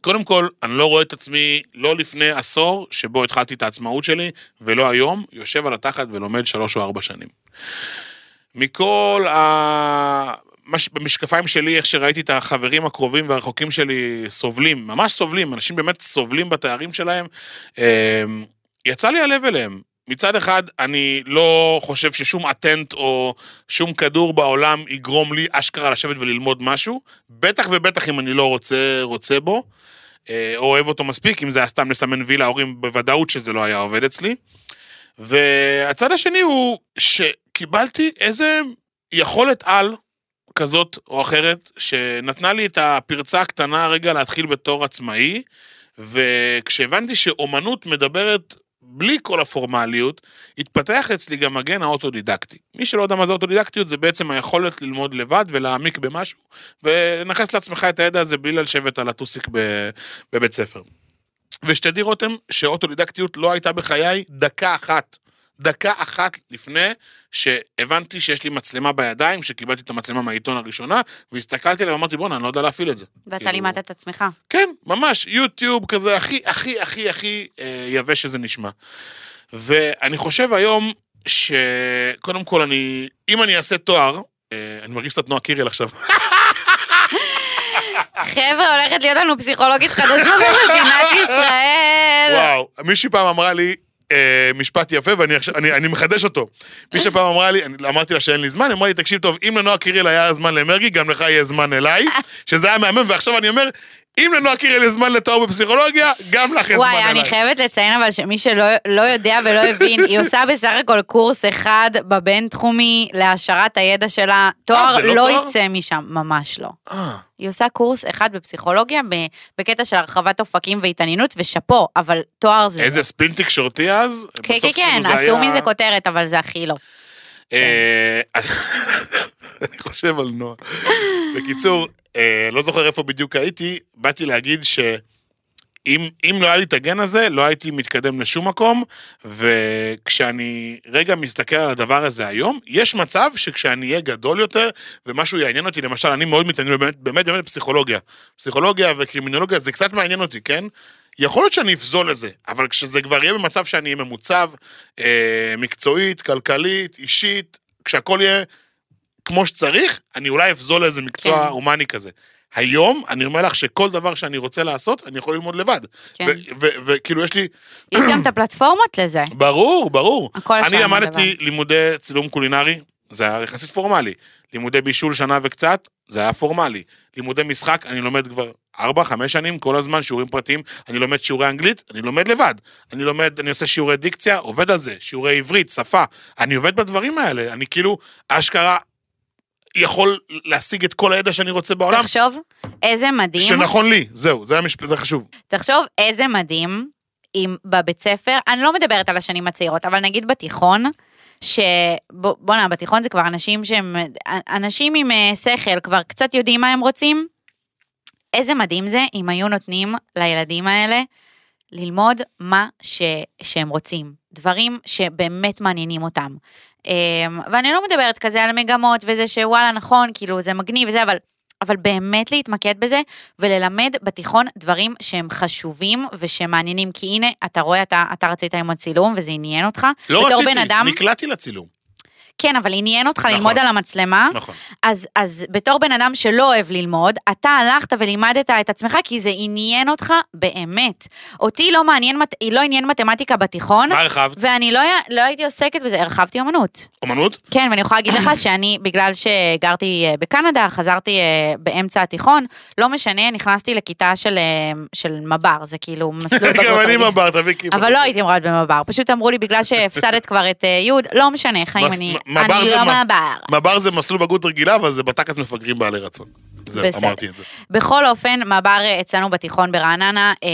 [SPEAKER 2] קודם כל, אני לא רואה את עצמי לא לפני עשור שבו התחלתי את העצמאות שלי, ולא היום, יושב על התחת ולומד שלוש או ארבע שנים. מכל ה... מש... במשקפיים שלי, איך שראיתי את החברים הקרובים והרחוקים שלי סובלים, ממש סובלים, אנשים באמת סובלים בתארים שלהם, אמ, יצא לי הלב אליהם. מצד אחד, אני לא חושב ששום אטנט או שום כדור בעולם יגרום לי אשכרה לשבת וללמוד משהו, בטח ובטח אם אני לא רוצה, רוצה בו, אה, או אוהב אותו מספיק, אם זה היה סתם לסמן וי להורים, בוודאות שזה לא היה עובד אצלי. והצד השני הוא שקיבלתי איזה יכולת על כזאת או אחרת, שנתנה לי את הפרצה הקטנה רגע להתחיל בתור עצמאי, וכשהבנתי שאומנות מדברת בלי כל הפורמליות, התפתח אצלי גם הגן האוטודידקטי. מי שלא יודע מה זה אוטודידקטיות, זה בעצם היכולת ללמוד לבד ולהעמיק במשהו, ולנכס לעצמך את הידע הזה בלי לשבת על הטוסיק בבית ספר. ושתדעי רותם, שאוטודידקטיות לא הייתה בחיי דקה אחת. דקה אחת לפני שהבנתי שיש לי מצלמה בידיים, שקיבלתי את המצלמה מהעיתון הראשונה, והסתכלתי עליה ואמרתי, בואנה, אני לא יודע להפעיל את זה.
[SPEAKER 3] ואתה
[SPEAKER 2] כאילו-
[SPEAKER 3] לימדת את עצמך.
[SPEAKER 2] כן, ממש, יוטיוב כזה הכי, הכי, הכי, הכי אה, יבש שזה נשמע. ואני חושב היום שקודם כל אני, אם אני אעשה תואר, אה, אני מרגיש קצת נועה קירל עכשיו.
[SPEAKER 3] חבר'ה, הולכת להיות לנו פסיכולוגית חדשה במדינת ישראל.
[SPEAKER 2] וואו, מישהי פעם אמרה לי, אה, משפט יפה, ואני עכשיו, אני, אני מחדש אותו. מישהי פעם אמרה לי, אני אמרתי לה שאין לי זמן, היא אמרה לי, תקשיב טוב, אם לנועה קירל היה זמן למרגי, גם לך יהיה זמן אליי, שזה היה מהמם, ועכשיו אני אומר, אם לנועה קירל יש זמן לתואר בפסיכולוגיה, גם לך יש זמן
[SPEAKER 3] וואי,
[SPEAKER 2] אליי.
[SPEAKER 3] אני חייבת לציין אבל שמי שלא לא יודע ולא הבין, היא עושה בסך הכל קורס אחד בבינתחומי להעשרת הידע שלה. תואר
[SPEAKER 2] זה לא
[SPEAKER 3] לא
[SPEAKER 2] תואר?
[SPEAKER 3] יצא משם, ממש לא.
[SPEAKER 2] אה.
[SPEAKER 3] היא עושה קורס אחד בפסיכולוגיה בקטע של הרחבת אופקים והתעניינות, ושאפו, אבל תואר זה...
[SPEAKER 2] איזה
[SPEAKER 3] לא.
[SPEAKER 2] ספין תקשורתי אז?
[SPEAKER 3] כן, כן, כן,
[SPEAKER 2] כאילו זה
[SPEAKER 3] עשו מזה כותרת, אבל זה הכי לא.
[SPEAKER 2] אני חושב על נועה. בקיצור, אה, לא זוכר איפה בדיוק הייתי, באתי להגיד שאם אם לא היה לי את הגן הזה, לא הייתי מתקדם לשום מקום, וכשאני רגע מסתכל על הדבר הזה היום, יש מצב שכשאני אהיה גדול יותר, ומשהו יעניין אותי, למשל, אני מאוד מתעניין באמת, באמת, באמת בפסיכולוגיה. פסיכולוגיה וקרימינולוגיה, זה קצת מעניין אותי, כן? יכול להיות שאני אפזול לזה, אבל כשזה כבר יהיה במצב שאני אהיה ממוצב, אה, מקצועית, כלכלית, אישית, כשהכול יהיה כמו שצריך, אני אולי אפזול לאיזה מקצוע
[SPEAKER 3] כן.
[SPEAKER 2] הומני כזה. היום, אני אומר לך שכל דבר שאני רוצה לעשות, אני יכול ללמוד לבד.
[SPEAKER 3] כן.
[SPEAKER 2] וכאילו יש לי,
[SPEAKER 3] יש גם את הפלטפורמות לזה.
[SPEAKER 2] ברור, ברור.
[SPEAKER 3] הכל אפשר
[SPEAKER 2] אני למדתי לימודי צילום קולינרי, זה היה יחסית פורמלי. לימודי בישול שנה וקצת, זה היה פורמלי. לימודי משחק, אני לומד כבר ארבע, חמש שנים, כל הזמן, שיעורים פרטיים. אני לומד שיעורי אנגלית, אני לומד לבד. אני לומד, אני עושה שיעורי דיקציה, עובד על זה. שיעורי עברית, שפה. אני עובד בדברים האלה. אני כאילו, אשכרה, יכול להשיג את כל הידע שאני רוצה בעולם,
[SPEAKER 3] תחשוב איזה מדהים.
[SPEAKER 2] שנכון לי. זהו, זה המשפט, זה חשוב.
[SPEAKER 3] תחשוב איזה מדהים אם בבית ספר, אני לא מדברת על השנים הצעירות, אבל נגיד בתיכון, שבואנה, בתיכון זה כבר אנשים שהם, אנשים עם אה, שכל כבר קצת יודעים מה הם רוצים. איזה מדהים זה אם היו נותנים לילדים האלה ללמוד מה ש, שהם רוצים, דברים שבאמת מעניינים אותם. אמ, ואני לא מדברת כזה על מגמות וזה שוואלה נכון, כאילו זה מגניב וזה, אבל אבל באמת להתמקד בזה וללמד בתיכון דברים שהם חשובים ושמעניינים, כי הנה, אתה רואה, אתה, אתה רצית ללמוד צילום וזה עניין אותך.
[SPEAKER 2] לא רציתי,
[SPEAKER 3] אדם,
[SPEAKER 2] נקלעתי לצילום.
[SPEAKER 3] כן, אבל עניין אותך
[SPEAKER 2] נכון.
[SPEAKER 3] ללמוד על המצלמה.
[SPEAKER 2] נכון.
[SPEAKER 3] אז, אז בתור בן אדם שלא אוהב ללמוד, אתה הלכת ולימדת את עצמך כי זה עניין אותך באמת. אותי לא מעניין, לא עניין מתמטיקה בתיכון,
[SPEAKER 2] מה הרחבת?
[SPEAKER 3] ואני לא, לא הייתי עוסקת בזה, הרחבתי אומנות.
[SPEAKER 2] אומנות?
[SPEAKER 3] כן, ואני יכולה להגיד לך שאני, בגלל שגרתי אה, בקנדה, חזרתי אה, באמצע התיכון, לא משנה, נכנסתי לכיתה של, אה, של מב"ר, זה כאילו מסלול בגרות
[SPEAKER 2] גם אני. מב"ר, תביא כיפה.
[SPEAKER 3] אבל לא הייתי מורד במב"ר, פשוט אמרו לי, בגלל שהפסדת כבר את י', לא משנה, חיים, אני,
[SPEAKER 2] מב"ר
[SPEAKER 3] אני
[SPEAKER 2] זה
[SPEAKER 3] לא
[SPEAKER 2] מה-
[SPEAKER 3] מב"ר.
[SPEAKER 2] מב"ר זה מסלול בגרות רגילה, אבל זה בתכלס מפגרים בעלי רצון. זהו,
[SPEAKER 3] בסדר.
[SPEAKER 2] אמרתי את זה.
[SPEAKER 3] בכל אופן, מב"ר אצלנו בתיכון ברעננה, אה,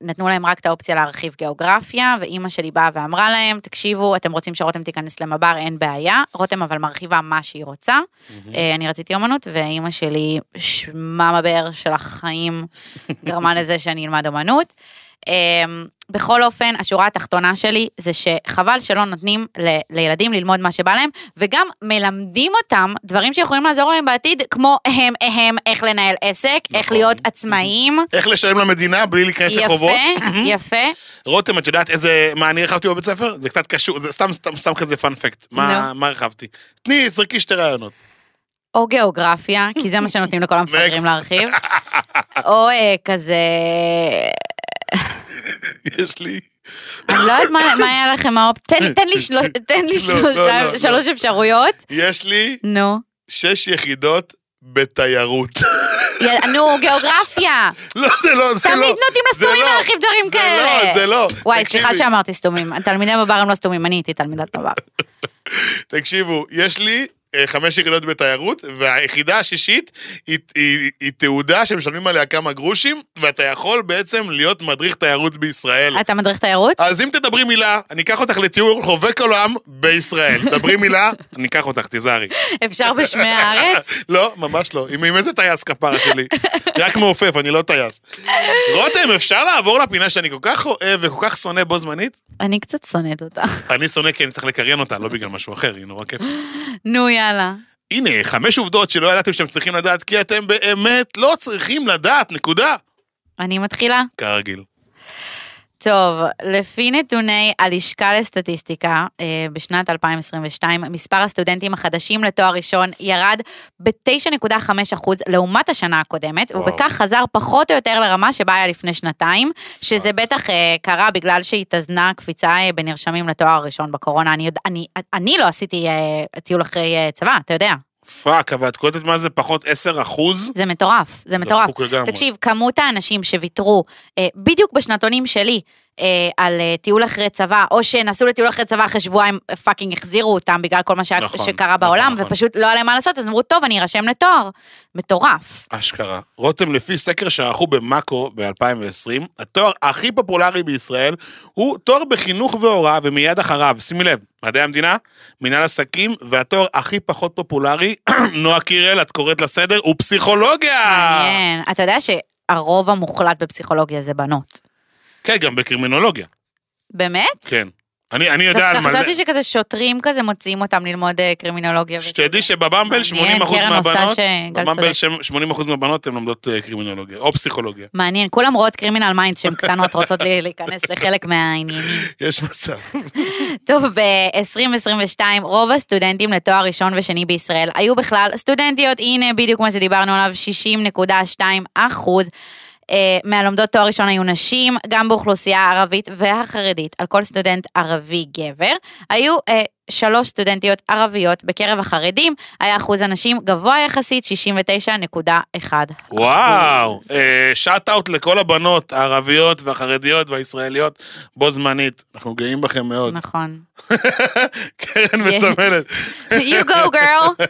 [SPEAKER 3] נתנו להם רק את האופציה להרחיב גיאוגרפיה, ואימא שלי באה ואמרה להם, תקשיבו, אתם רוצים שרותם תיכנס למב"ר, אין בעיה. רותם אבל מרחיבה מה שהיא רוצה. אה, אני רציתי אומנות, ואימא שלי, שממה באר של החיים, גרמה לזה שאני אלמד אומנות. אה, בכל אופן, השורה התחתונה שלי זה שחבל שלא נותנים ל- לילדים ללמוד מה שבא להם, וגם מלמדים אותם דברים שיכולים לעזור להם בעתיד, כמו הם, הם, איך לנהל עסק, איך
[SPEAKER 2] נכון.
[SPEAKER 3] להיות עצמאיים.
[SPEAKER 2] איך לשלם למדינה בלי להיכנס לחובות?
[SPEAKER 3] יפה, יפה.
[SPEAKER 2] רותם, את יודעת איזה, מה אני הרחבתי בבית ספר? זה קצת קשור, זה סתם, סתם, סתם כזה פאנפקט. מה. מה הרחבתי? תני, זרקי שתי רעיונות.
[SPEAKER 3] או גיאוגרפיה, כי זה מה שנותנים לכל המפגרים. להרחיב. או אה, כזה...
[SPEAKER 2] יש לי...
[SPEAKER 3] אני לא יודעת מה היה לכם האופ... תן לי- שלוש-
[SPEAKER 2] לא, לא, לא,
[SPEAKER 3] אפשרויות.
[SPEAKER 2] יש לי
[SPEAKER 3] נו.
[SPEAKER 2] שש יחידות בתיירות.
[SPEAKER 3] נו, גיאוגרפיה.
[SPEAKER 2] לא, זה לא, זה לא.
[SPEAKER 3] תמיד נותנים
[SPEAKER 2] זה
[SPEAKER 3] לסתומים
[SPEAKER 2] לא.
[SPEAKER 3] להרחיב דברים
[SPEAKER 2] זה
[SPEAKER 3] כאלה.
[SPEAKER 2] לא, זה לא.
[SPEAKER 3] וואי, סליחה שאמרתי סתומים. תלמידי מב"ר הם לא סתומים, אני הייתי תלמידת מב"ר.
[SPEAKER 2] תקשיבו, יש לי חמש יחידות בתיירות, והיחידה השישית היא, היא, היא תעודה שמשלמים עליה כמה גרושים, ואתה יכול בעצם להיות מדריך תיירות בישראל.
[SPEAKER 3] אתה מדריך תיירות?
[SPEAKER 2] אז אם תדברי מילה, אני אקח אותך לטיול חובק עולם בישראל. דברי מילה, אני אקח אותך, תיזהרי.
[SPEAKER 3] אפשר בשמי הארץ?
[SPEAKER 2] לא, ממש לא. עם עם איזה טייס כפרה שלי? רק מעופף, אני לא טייס. רותם, אפשר לעבור לפינה שאני כל כך אוהב וכל כך שונא בו זמנית?
[SPEAKER 3] אני קצת שונאת אותה.
[SPEAKER 2] אני שונא כי אני צריך לקריין אותה, לא בגלל משהו אחר, היא נורא כיף.
[SPEAKER 3] נו, יאללה.
[SPEAKER 2] הנה, חמש עובדות שלא ידעתם שאתם צריכים לדעת, כי אתם באמת לא צריכים לדעת, נקודה.
[SPEAKER 3] אני מתחילה?
[SPEAKER 2] כרגיל.
[SPEAKER 3] טוב, לפי נתוני הלשכה לסטטיסטיקה, אה, בשנת 2022, מספר הסטודנטים החדשים לתואר ראשון ירד ב-9.5% לעומת השנה הקודמת,
[SPEAKER 2] וואו.
[SPEAKER 3] ובכך חזר פחות או יותר לרמה שבה היה לפני שנתיים, שזה בטח אה, קרה בגלל שהתאזנה קפיצה אה, בנרשמים לתואר הראשון בקורונה. אני, אני, אני לא עשיתי אה, טיול אחרי אה, צבא, אתה יודע.
[SPEAKER 2] Fuck, אבל את קולטת מה זה פחות 10 אחוז?
[SPEAKER 3] זה מטורף, זה מטורף. תקשיב, כמות האנשים שוויתרו, אה, בדיוק בשנתונים שלי, על אה, טיול אחרי צבא, או שנסעו לטיול אחרי צבא אחרי שבועיים, אה, fucking החזירו אותם בגלל כל מה שהיה,
[SPEAKER 2] נכון,
[SPEAKER 3] שקרה
[SPEAKER 2] נכון,
[SPEAKER 3] בעולם,
[SPEAKER 2] נכון.
[SPEAKER 3] ופשוט לא היה להם מה לעשות, אז אמרו, טוב, אני ארשם לתואר. מטורף.
[SPEAKER 2] אשכרה. רותם, לפי סקר שערכו במאקו ב-2020, התואר הכי פופולרי בישראל הוא תואר בחינוך והוראה, ומיד אחריו, שימי לב, מדעי המדינה, מנהל עסקים, והתואר הכי פחות פופולרי, נועה קירל, את נקראת לסדר, הוא פסיכולוגיה!
[SPEAKER 3] מעניין. אתה יודע שהרוב המוחלט בפסיכולוגיה זה בנות.
[SPEAKER 2] כן, גם בקרימינולוגיה,
[SPEAKER 3] באמת?
[SPEAKER 2] כן. אני, אני יודע על מלא...
[SPEAKER 3] חשבתי שכזה שוטרים כזה מוציאים אותם ללמוד אה, קרימינולוגיה.
[SPEAKER 2] שתדעי שבבמבל 80%
[SPEAKER 3] מעניין, קרן עושה
[SPEAKER 2] מהבנות,
[SPEAKER 3] שגל
[SPEAKER 2] בבמבל
[SPEAKER 3] צודק.
[SPEAKER 2] 80% מהבנות הן לומדות אה, קרימינולוגיה, או פסיכולוגיה.
[SPEAKER 3] מעניין, כולם רואות Criminal Minds כשהן קטנות, רוצות לי- להיכנס לחלק מהעניינים.
[SPEAKER 2] יש מצב.
[SPEAKER 3] טוב, ב-2022 רוב הסטודנטים לתואר ראשון ושני בישראל היו בכלל סטודנטיות, הנה בדיוק מה שדיברנו עליו, 60.2 אחוז. אה, מהלומדות תואר ראשון היו נשים, גם באוכלוסייה הערבית והחרדית, על כל סטודנט ערבי גבר, היו אה, שלוש סטודנטיות ערביות בקרב החרדים, היה אחוז הנשים גבוה יחסית, 69.1.
[SPEAKER 2] וואו, שאט אאוט לכל הבנות הערביות והחרדיות והישראליות בו זמנית. אנחנו גאים בכם מאוד.
[SPEAKER 3] נכון.
[SPEAKER 2] קרן מסמנת.
[SPEAKER 3] you go girl.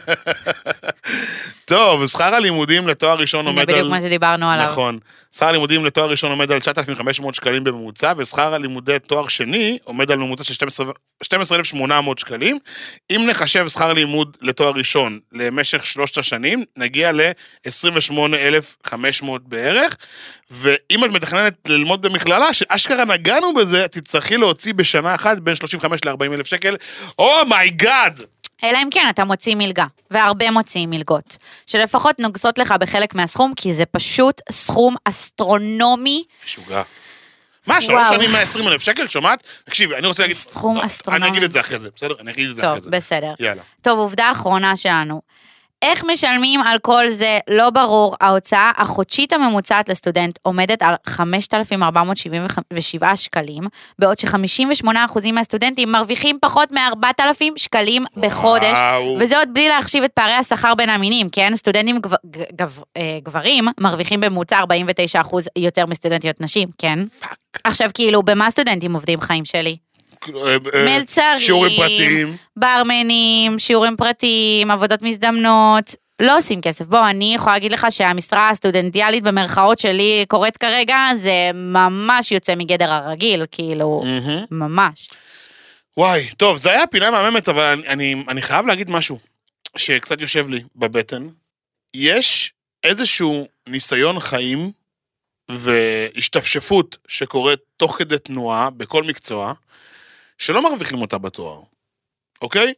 [SPEAKER 2] טוב, שכר הלימודים לתואר ראשון עומד
[SPEAKER 3] בדיוק
[SPEAKER 2] על...
[SPEAKER 3] מה שדיברנו עליו.
[SPEAKER 2] נכון. שכר הלימודים לתואר ראשון עומד על 9,500 שקלים בממוצע, ושכר הלימודי תואר שני עומד על ממוצע של 12 12,800 שקלים. אם נחשב שכר לימוד לתואר ראשון למשך שלושת השנים, נגיע ל-28,500 בערך, ואם את מתכננת ללמוד במכללה, שאשכרה נגענו בזה, תצטרכי להוציא בשנה אחת בין 35 ל-40 אלף שקל. Oh my God!
[SPEAKER 3] אלא אם כן אתה מוציא מלגה, והרבה מוציאים מלגות, שלפחות נוגסות לך בחלק מהסכום, כי זה פשוט סכום אסטרונומי.
[SPEAKER 2] משוגע. מה, שלוש. שנים 120 אלף שקל, שומעת? תקשיבי, אני רוצה להגיד...
[SPEAKER 3] סכום
[SPEAKER 2] לא,
[SPEAKER 3] אסטרונומי.
[SPEAKER 2] אני אגיד את זה אחרי זה, בסדר? אני אגיד את זה
[SPEAKER 3] טוב,
[SPEAKER 2] אחרי זה.
[SPEAKER 3] בסדר.
[SPEAKER 2] יאללה.
[SPEAKER 3] טוב, עובדה אחרונה שלנו. איך משלמים על כל זה? לא ברור. ההוצאה החודשית הממוצעת לסטודנט עומדת על 5,477 שקלים, בעוד ש-58% מהסטודנטים מרוויחים פחות מ-4,000 שקלים בחודש,
[SPEAKER 2] וואו.
[SPEAKER 3] וזה עוד בלי להחשיב את פערי השכר בין המינים, כן? סטודנטים גב, גב, אה, גברים מרוויחים בממוצע 49% יותר מסטודנטיות נשים, כן?
[SPEAKER 2] Fuck.
[SPEAKER 3] עכשיו, כאילו, במה סטודנטים עובדים חיים שלי?
[SPEAKER 2] אה, אה,
[SPEAKER 3] מלצרים.
[SPEAKER 2] שיעורים פרטיים.
[SPEAKER 3] ברמנים, שיעורים פרטיים, עבודות מזדמנות, לא עושים כסף. בוא, אני יכולה להגיד לך שהמשרה הסטודנטיאלית במרכאות שלי שקורית כרגע, זה ממש יוצא מגדר הרגיל, כאילו,
[SPEAKER 2] מהמם.
[SPEAKER 3] ממש.
[SPEAKER 2] וואי, טוב, זה היה פינה מהממת, אבל אני, אני, אני חייב להגיד משהו שקצת יושב לי בבטן. יש איזשהו ניסיון חיים והשתפשפות שקורית תוך כדי תנועה בכל מקצוע, שלא מרוויחים אותה בתואר, אוקיי?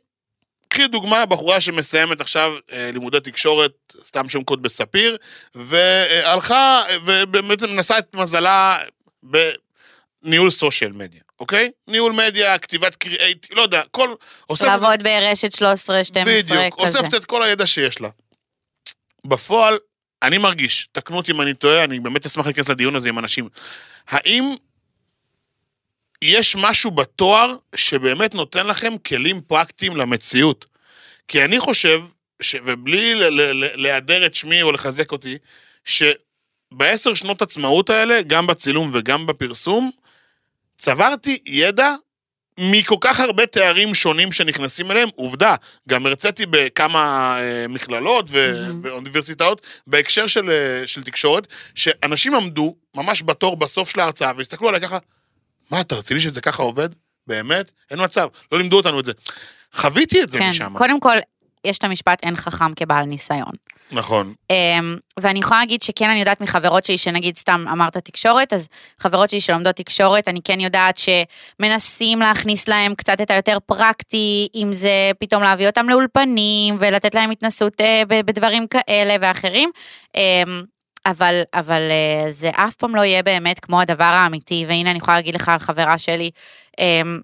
[SPEAKER 2] קחי דוגמה, בחורה שמסיימת עכשיו אה, לימודי תקשורת, סתם שם קוד בספיר, והלכה, ובאמת מנסה את מזלה בניהול סושיאל מדיה, אוקיי? ניהול מדיה, כתיבת קריאייט, לא יודע, כל... אוספת-
[SPEAKER 3] לעבוד ברשת 13, 12,
[SPEAKER 2] בדיוק,
[SPEAKER 3] כזה.
[SPEAKER 2] אוספת את כל הידע שיש לה. בפועל, אני מרגיש, תקנו אותי אם אני טועה, אני באמת אשמח להיכנס לדיון הזה עם אנשים. האם יש משהו בתואר שבאמת נותן לכם כלים פרקטיים למציאות? כי אני חושב, ש... ובלי ל- ל- ל- להיעדר את שמי או לחזק אותי, שבעשר שנות עצמאות האלה, גם בצילום וגם בפרסום, צברתי ידע מכל כך הרבה תארים שונים שנכנסים אליהם, עובדה, גם הרציתי בכמה אה, מכללות ו-
[SPEAKER 3] מהמם.
[SPEAKER 2] ואוניברסיטאות בהקשר של, אה, של תקשורת, שאנשים עמדו ממש בתור בסוף של ההרצאה והסתכלו עליי ככה, מה, אתה רציני שזה ככה עובד? באמת? אין מצב, לא לימדו אותנו את זה. חוויתי את זה
[SPEAKER 3] כן,
[SPEAKER 2] משם.
[SPEAKER 3] קודם כל, יש את המשפט אין חכם כבעל ניסיון.
[SPEAKER 2] נכון.
[SPEAKER 3] אמ, ואני יכולה להגיד שכן, אני יודעת מחברות שלי, שנגיד סתם אמרת תקשורת, אז חברות שלי שלומדות תקשורת, אני כן יודעת שמנסים להכניס להם קצת את היותר פרקטי, אם זה פתאום להביא אותם לאולפנים, ולתת להם התנסות ב- בדברים כאלה ואחרים. אמ, אבל, אבל אה, זה אף פעם לא יהיה באמת כמו הדבר האמיתי, והנה אני יכולה להגיד לך על חברה שלי, אמ,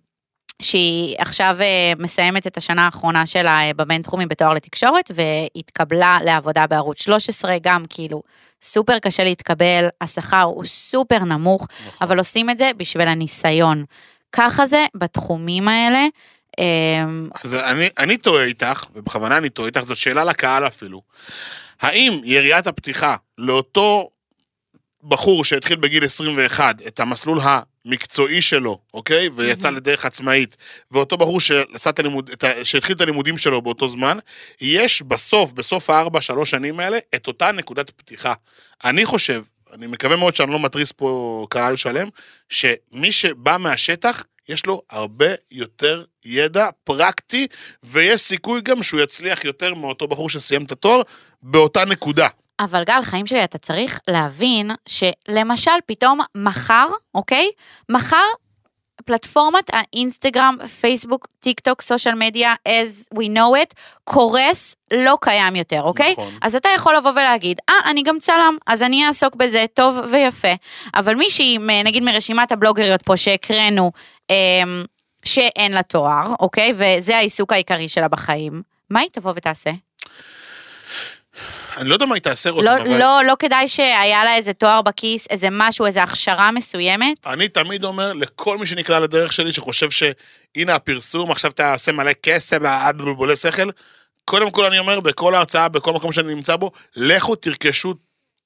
[SPEAKER 3] שהיא עכשיו אה, מסיימת את השנה האחרונה שלה אה, בבינתחומי בתואר לתקשורת, והתקבלה לעבודה בערוץ 13, גם כאילו סופר קשה להתקבל, השכר הוא סופר נמוך,
[SPEAKER 2] נכון.
[SPEAKER 3] אבל עושים את זה בשביל הניסיון. ככה זה בתחומים האלה. אה,
[SPEAKER 2] אז אני, אני טועה איתך, ובכוונה אני טועה איתך, זאת שאלה לקהל אפילו. האם יריית הפתיחה לאותו בחור שהתחיל בגיל 21 את המסלול המקצועי שלו, אוקיי? ויצא לדרך עצמאית, ואותו בחור שעשה את הלימוד, את ה, שהתחיל את הלימודים שלו באותו זמן, יש בסוף, בסוף הארבע, שלוש שנים האלה, את אותה נקודת פתיחה. אני חושב, אני מקווה מאוד שאני לא מתריס פה קהל שלם, שמי שבא מהשטח, יש לו הרבה יותר ידע פרקטי, ויש סיכוי גם שהוא יצליח יותר מאותו בחור שסיים את התואר באותה נקודה.
[SPEAKER 3] אבל גל, חיים שלי, אתה צריך להבין שלמשל פתאום מחר, אוקיי? מחר פלטפורמת האינסטגרם, פייסבוק, טיק טוק, סושיאל מדיה, as we know it, קורס, לא קיים יותר, אוקיי?
[SPEAKER 2] נכון.
[SPEAKER 3] אז אתה יכול לבוא ולהגיד, אה, אני גם צלם, אז אני אעסוק בזה, טוב ויפה. אבל מישהי, נגיד מרשימת הבלוגריות פה שהקראנו, אמ, שאין לה תואר, אוקיי? וזה העיסוק העיקרי שלה בחיים, מה היא תבוא ותעשה?
[SPEAKER 2] אני לא יודע מה היא תעשה רותם,
[SPEAKER 3] לא,
[SPEAKER 2] אבל
[SPEAKER 3] לא, לא כדאי שהיה לה איזה תואר בכיס, איזה משהו, איזה הכשרה מסוימת?
[SPEAKER 2] אני תמיד אומר לכל מי שנקלע לדרך שלי, שחושב שהנה הפרסום, עכשיו תעשה מלא כסף, בולבולי שכל, קודם כל אני אומר, בכל ההרצאה, בכל מקום שאני נמצא בו, לכו תרכשו,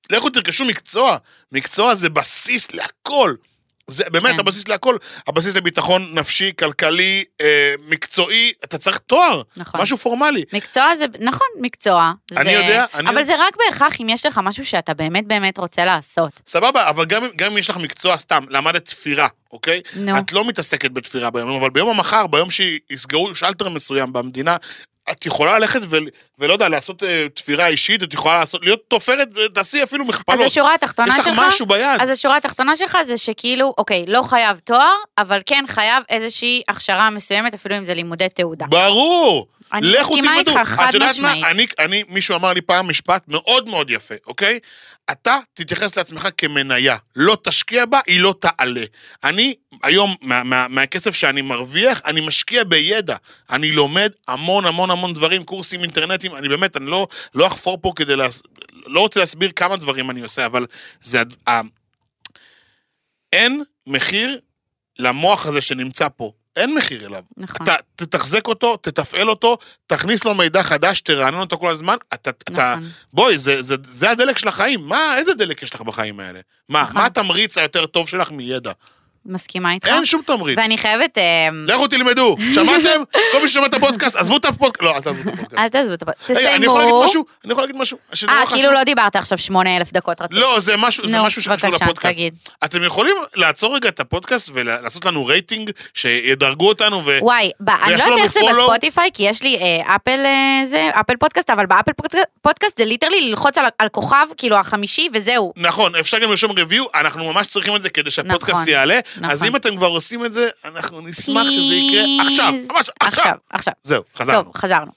[SPEAKER 2] לכו תרכשו מקצוע. מקצוע זה בסיס להכל. זה באמת
[SPEAKER 3] כן.
[SPEAKER 2] הבסיס להכל. הבסיס לביטחון נפשי, כלכלי, אה, מקצועי, אתה צריך תואר.
[SPEAKER 3] נכון.
[SPEAKER 2] משהו פורמלי.
[SPEAKER 3] מקצוע זה, נכון, מקצוע.
[SPEAKER 2] אני
[SPEAKER 3] זה,
[SPEAKER 2] יודע, אני
[SPEAKER 3] אבל
[SPEAKER 2] יודע.
[SPEAKER 3] זה רק בהכרח אם יש לך משהו שאתה באמת באמת רוצה לעשות.
[SPEAKER 2] סבבה, אבל גם, גם אם יש לך מקצוע סתם, למדת תפירה, אוקיי?
[SPEAKER 3] נו.
[SPEAKER 2] את לא מתעסקת בתפירה ביום, אבל ביום המחר, ביום שיסגרו שלטר מסוים במדינה, את יכולה ללכת ו, ולא יודע, לעשות אה, תפירה אישית, את יכולה לעשות, להיות תופרת, תעשי אפילו
[SPEAKER 3] אז
[SPEAKER 2] מכפלות.
[SPEAKER 3] השורה התחתונה
[SPEAKER 2] יש לך
[SPEAKER 3] שלך,
[SPEAKER 2] משהו ביד.
[SPEAKER 3] אז השורה התחתונה שלך זה שכאילו, אוקיי, לא חייב תואר, אבל כן חייב איזושהי הכשרה מסוימת, אפילו אם זה לימודי תעודה.
[SPEAKER 2] ברור.
[SPEAKER 3] אני מסכימה. איתך, חד
[SPEAKER 2] את יודעת מה?
[SPEAKER 3] משמעית.
[SPEAKER 2] אני, אני, מישהו אמר לי פעם משפט מאוד מאוד יפה, אוקיי? אתה תתייחס לעצמך כמניה, לא תשקיע בה, היא לא תעלה. אני, היום, מה, מה, מהכסף שאני מרוויח, אני משקיע בידע. אני לומד המון המון המון דברים, קורסים אינטרנטיים, אני באמת, אני לא, לא אחפור פה כדי להס... לא רוצה להסביר כמה דברים אני עושה, אבל זה... אין מחיר למוח הזה שנמצא פה. אין מחיר אליו.
[SPEAKER 3] נכון.
[SPEAKER 2] אתה תתחזק אותו, תתפעל אותו, תכניס לו מידע חדש, תרענן אותו כל הזמן. אתה, אתה,
[SPEAKER 3] נכון.
[SPEAKER 2] בואי, זה, זה, זה הדלק של החיים. מה, איזה דלק יש לך בחיים האלה? מה,
[SPEAKER 3] נכון.
[SPEAKER 2] מה התמריץ היותר טוב שלך מידע?
[SPEAKER 3] מסכימה איתך.
[SPEAKER 2] אין שום תמריץ.
[SPEAKER 3] ואני חייבת... אה,
[SPEAKER 2] לכו תלמדו, שמעתם? כל מי ששומע את הפודקאסט, עזבו את הפודקאסט. לא, אל תעזבו את הפודקאסט.
[SPEAKER 3] אל תעזבו את הפודקאסט.
[SPEAKER 2] רגע, אני יכול להגיד
[SPEAKER 3] תסיימו.
[SPEAKER 2] משהו? אני יכול להגיד משהו? שנורא
[SPEAKER 3] אה. כאילו לא דיברת עכשיו שמונה אלף דקות רצוף.
[SPEAKER 2] לא, זה משהו, זה
[SPEAKER 3] נו,
[SPEAKER 2] משהו שקשור
[SPEAKER 3] בבקשה,
[SPEAKER 2] לפודקאסט.
[SPEAKER 3] תגיד.
[SPEAKER 2] אתם יכולים לעצור רגע את הפודקאסט ולעשות לנו רייטינג, שידרגו אותנו ו...
[SPEAKER 3] וואי, אני לא יודעת איך זה. בספוטיפיי, כי יש לי אה, אפל אה, זה, אפל פודקאסט, אבל באפל פודקאסט- זה literally ללחוץ על- על כוכב, כאילו החמישי, וזהו.
[SPEAKER 2] נכון, אפשר גם לרשום review, אנחנו ממש צריכים את זה כדי שהפודקאסט
[SPEAKER 3] נכון,
[SPEAKER 2] יעלה.
[SPEAKER 3] נכון.
[SPEAKER 2] אז אם אתם כבר עושים את זה, אנחנו נשמח שזה יקרה עכשיו. ממש עכשיו.
[SPEAKER 3] עכשיו, עכשיו.
[SPEAKER 2] זהו, חזרנו.
[SPEAKER 3] טוב, חזרנו.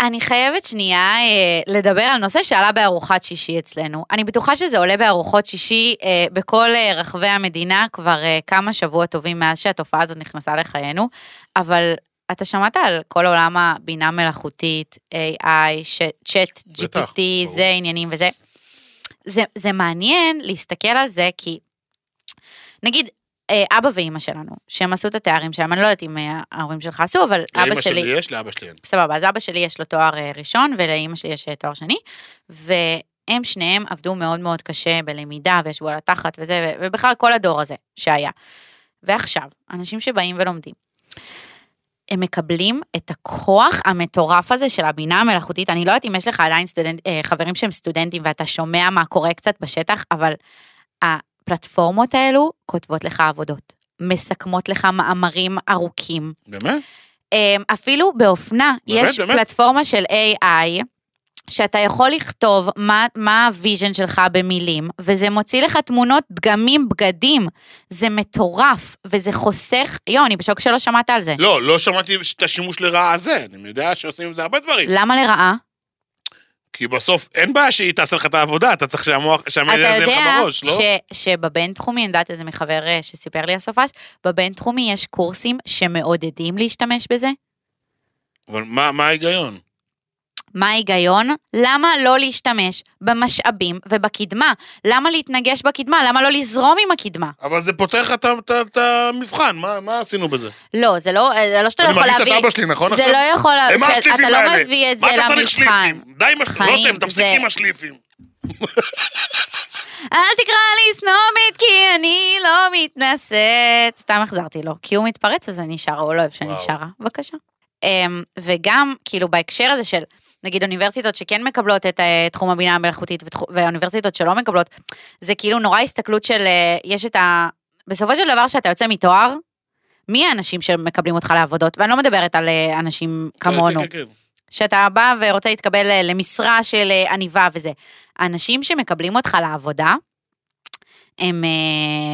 [SPEAKER 3] אני חייבת שנייה אה, לדבר על נושא שעלה בארוחת שישי אצלנו. אני בטוחה שזה עולה בארוחות שישי אה, בכל אה, רחבי המדינה כבר אה, כמה שבועות טובים מאז שהתופעה הזאת נכנסה לחיינו, אבל אתה שמעת על כל עולם הבינה מלאכותית, AI, צ'אט, GPT,
[SPEAKER 2] ברור.
[SPEAKER 3] זה עניינים וזה. זה, זה מעניין להסתכל על זה כי, נגיד, אבא ואימא שלנו, שהם עשו את התארים שלהם, אני לא יודעת אם אה, ההורים שלך עשו, אבל אבא
[SPEAKER 2] לאמא
[SPEAKER 3] שלי...
[SPEAKER 2] שלי יש, לאבא שלי אין.
[SPEAKER 3] סבבה, אז אבא שלי יש לו תואר אה, ראשון ולאימא שלי יש אה, תואר שני, והם שניהם עבדו מאוד מאוד קשה בלמידה וישבו על התחת וזה, ובכלל כל הדור הזה שהיה. ועכשיו, אנשים שבאים ולומדים, הם מקבלים את הכוח המטורף הזה של הבינה המלאכותית. אני לא יודעת אם יש לך עדיין סטודנט, אה, חברים שהם סטודנטים ואתה שומע מה קורה קצת בשטח, אבל הפלטפורמות האלו כותבות לך עבודות, מסכמות לך מאמרים ארוכים.
[SPEAKER 2] באמת?
[SPEAKER 3] אמ, אפילו באופנה,
[SPEAKER 2] באמת,
[SPEAKER 3] יש
[SPEAKER 2] באמת?
[SPEAKER 3] פלטפורמה של AI, שאתה יכול לכתוב מה, מה ה vision שלך במילים, וזה מוציא לך תמונות, דגמים, בגדים. זה מטורף, וזה חוסך, יואו, אני בשוק שלא שמעת על זה.
[SPEAKER 2] לא, לא שמעתי את השימוש לרעה הזה, אני יודע שעושים עם זה הרבה דברים.
[SPEAKER 3] למה לרעה?
[SPEAKER 2] כי בסוף אין בעיה שהיא תעשה לך את העבודה, אתה צריך שהמוח,
[SPEAKER 3] אתה
[SPEAKER 2] שהמידע יהיה
[SPEAKER 3] יודע
[SPEAKER 2] לך בראש, לא?
[SPEAKER 3] ש, שבבינתחומי, אני יודעת איזה מחבר אה, שסיפר לי הסופש, בבינתחומי יש קורסים שמעודדים להשתמש בזה.
[SPEAKER 2] אבל מה מה ההיגיון?
[SPEAKER 3] מה ההיגיון? למה לא להשתמש במשאבים ובקדמה? למה להתנגש בקדמה? למה לא לזרום עם הקדמה?
[SPEAKER 2] אבל זה פותר לך את המבחן, מה מה עשינו בזה?
[SPEAKER 3] לא, זה לא, זה לא שאתה לא
[SPEAKER 2] אני
[SPEAKER 3] יכול
[SPEAKER 2] מרגיש את
[SPEAKER 3] להביא...
[SPEAKER 2] אבא שלי, נכון?
[SPEAKER 3] זה
[SPEAKER 2] עכשיו?
[SPEAKER 3] לא יכול...
[SPEAKER 2] הם
[SPEAKER 3] ש-
[SPEAKER 2] השליפים
[SPEAKER 3] אתה לא
[SPEAKER 2] האלה.
[SPEAKER 3] מביא את זה
[SPEAKER 2] מה אתה צריך
[SPEAKER 3] למבחן.
[SPEAKER 2] שליפים? די עם השליפים. רותם,
[SPEAKER 3] זה-
[SPEAKER 2] עם השליפים.
[SPEAKER 3] אל תקרא לי סנומית כי אני לא מתנשאת. סתם החזרתי לו. כי הוא מתפרץ אז אני שרה, הוא לא אוהב שאני. שרה. בבקשה. אמ, וגם, כאילו, בהקשר הזה של, נגיד, אוניברסיטות שכן מקבלות את אה, תחום הבינה המלאכותית ואוניברסיטות שלא מקבלות, זה כאילו נורא הסתכלות של, אה, יש את ה... בסופו של דבר, שאתה יוצא מתואר, מי האנשים שמקבלים אותך לעבודות? ואני לא מדברת על אה, אנשים כמונו.
[SPEAKER 2] כן, כן, כן.
[SPEAKER 3] שאתה בא ורוצה להתקבל למשרה של עניבה וזה. האנשים שמקבלים אותך לעבודה, הם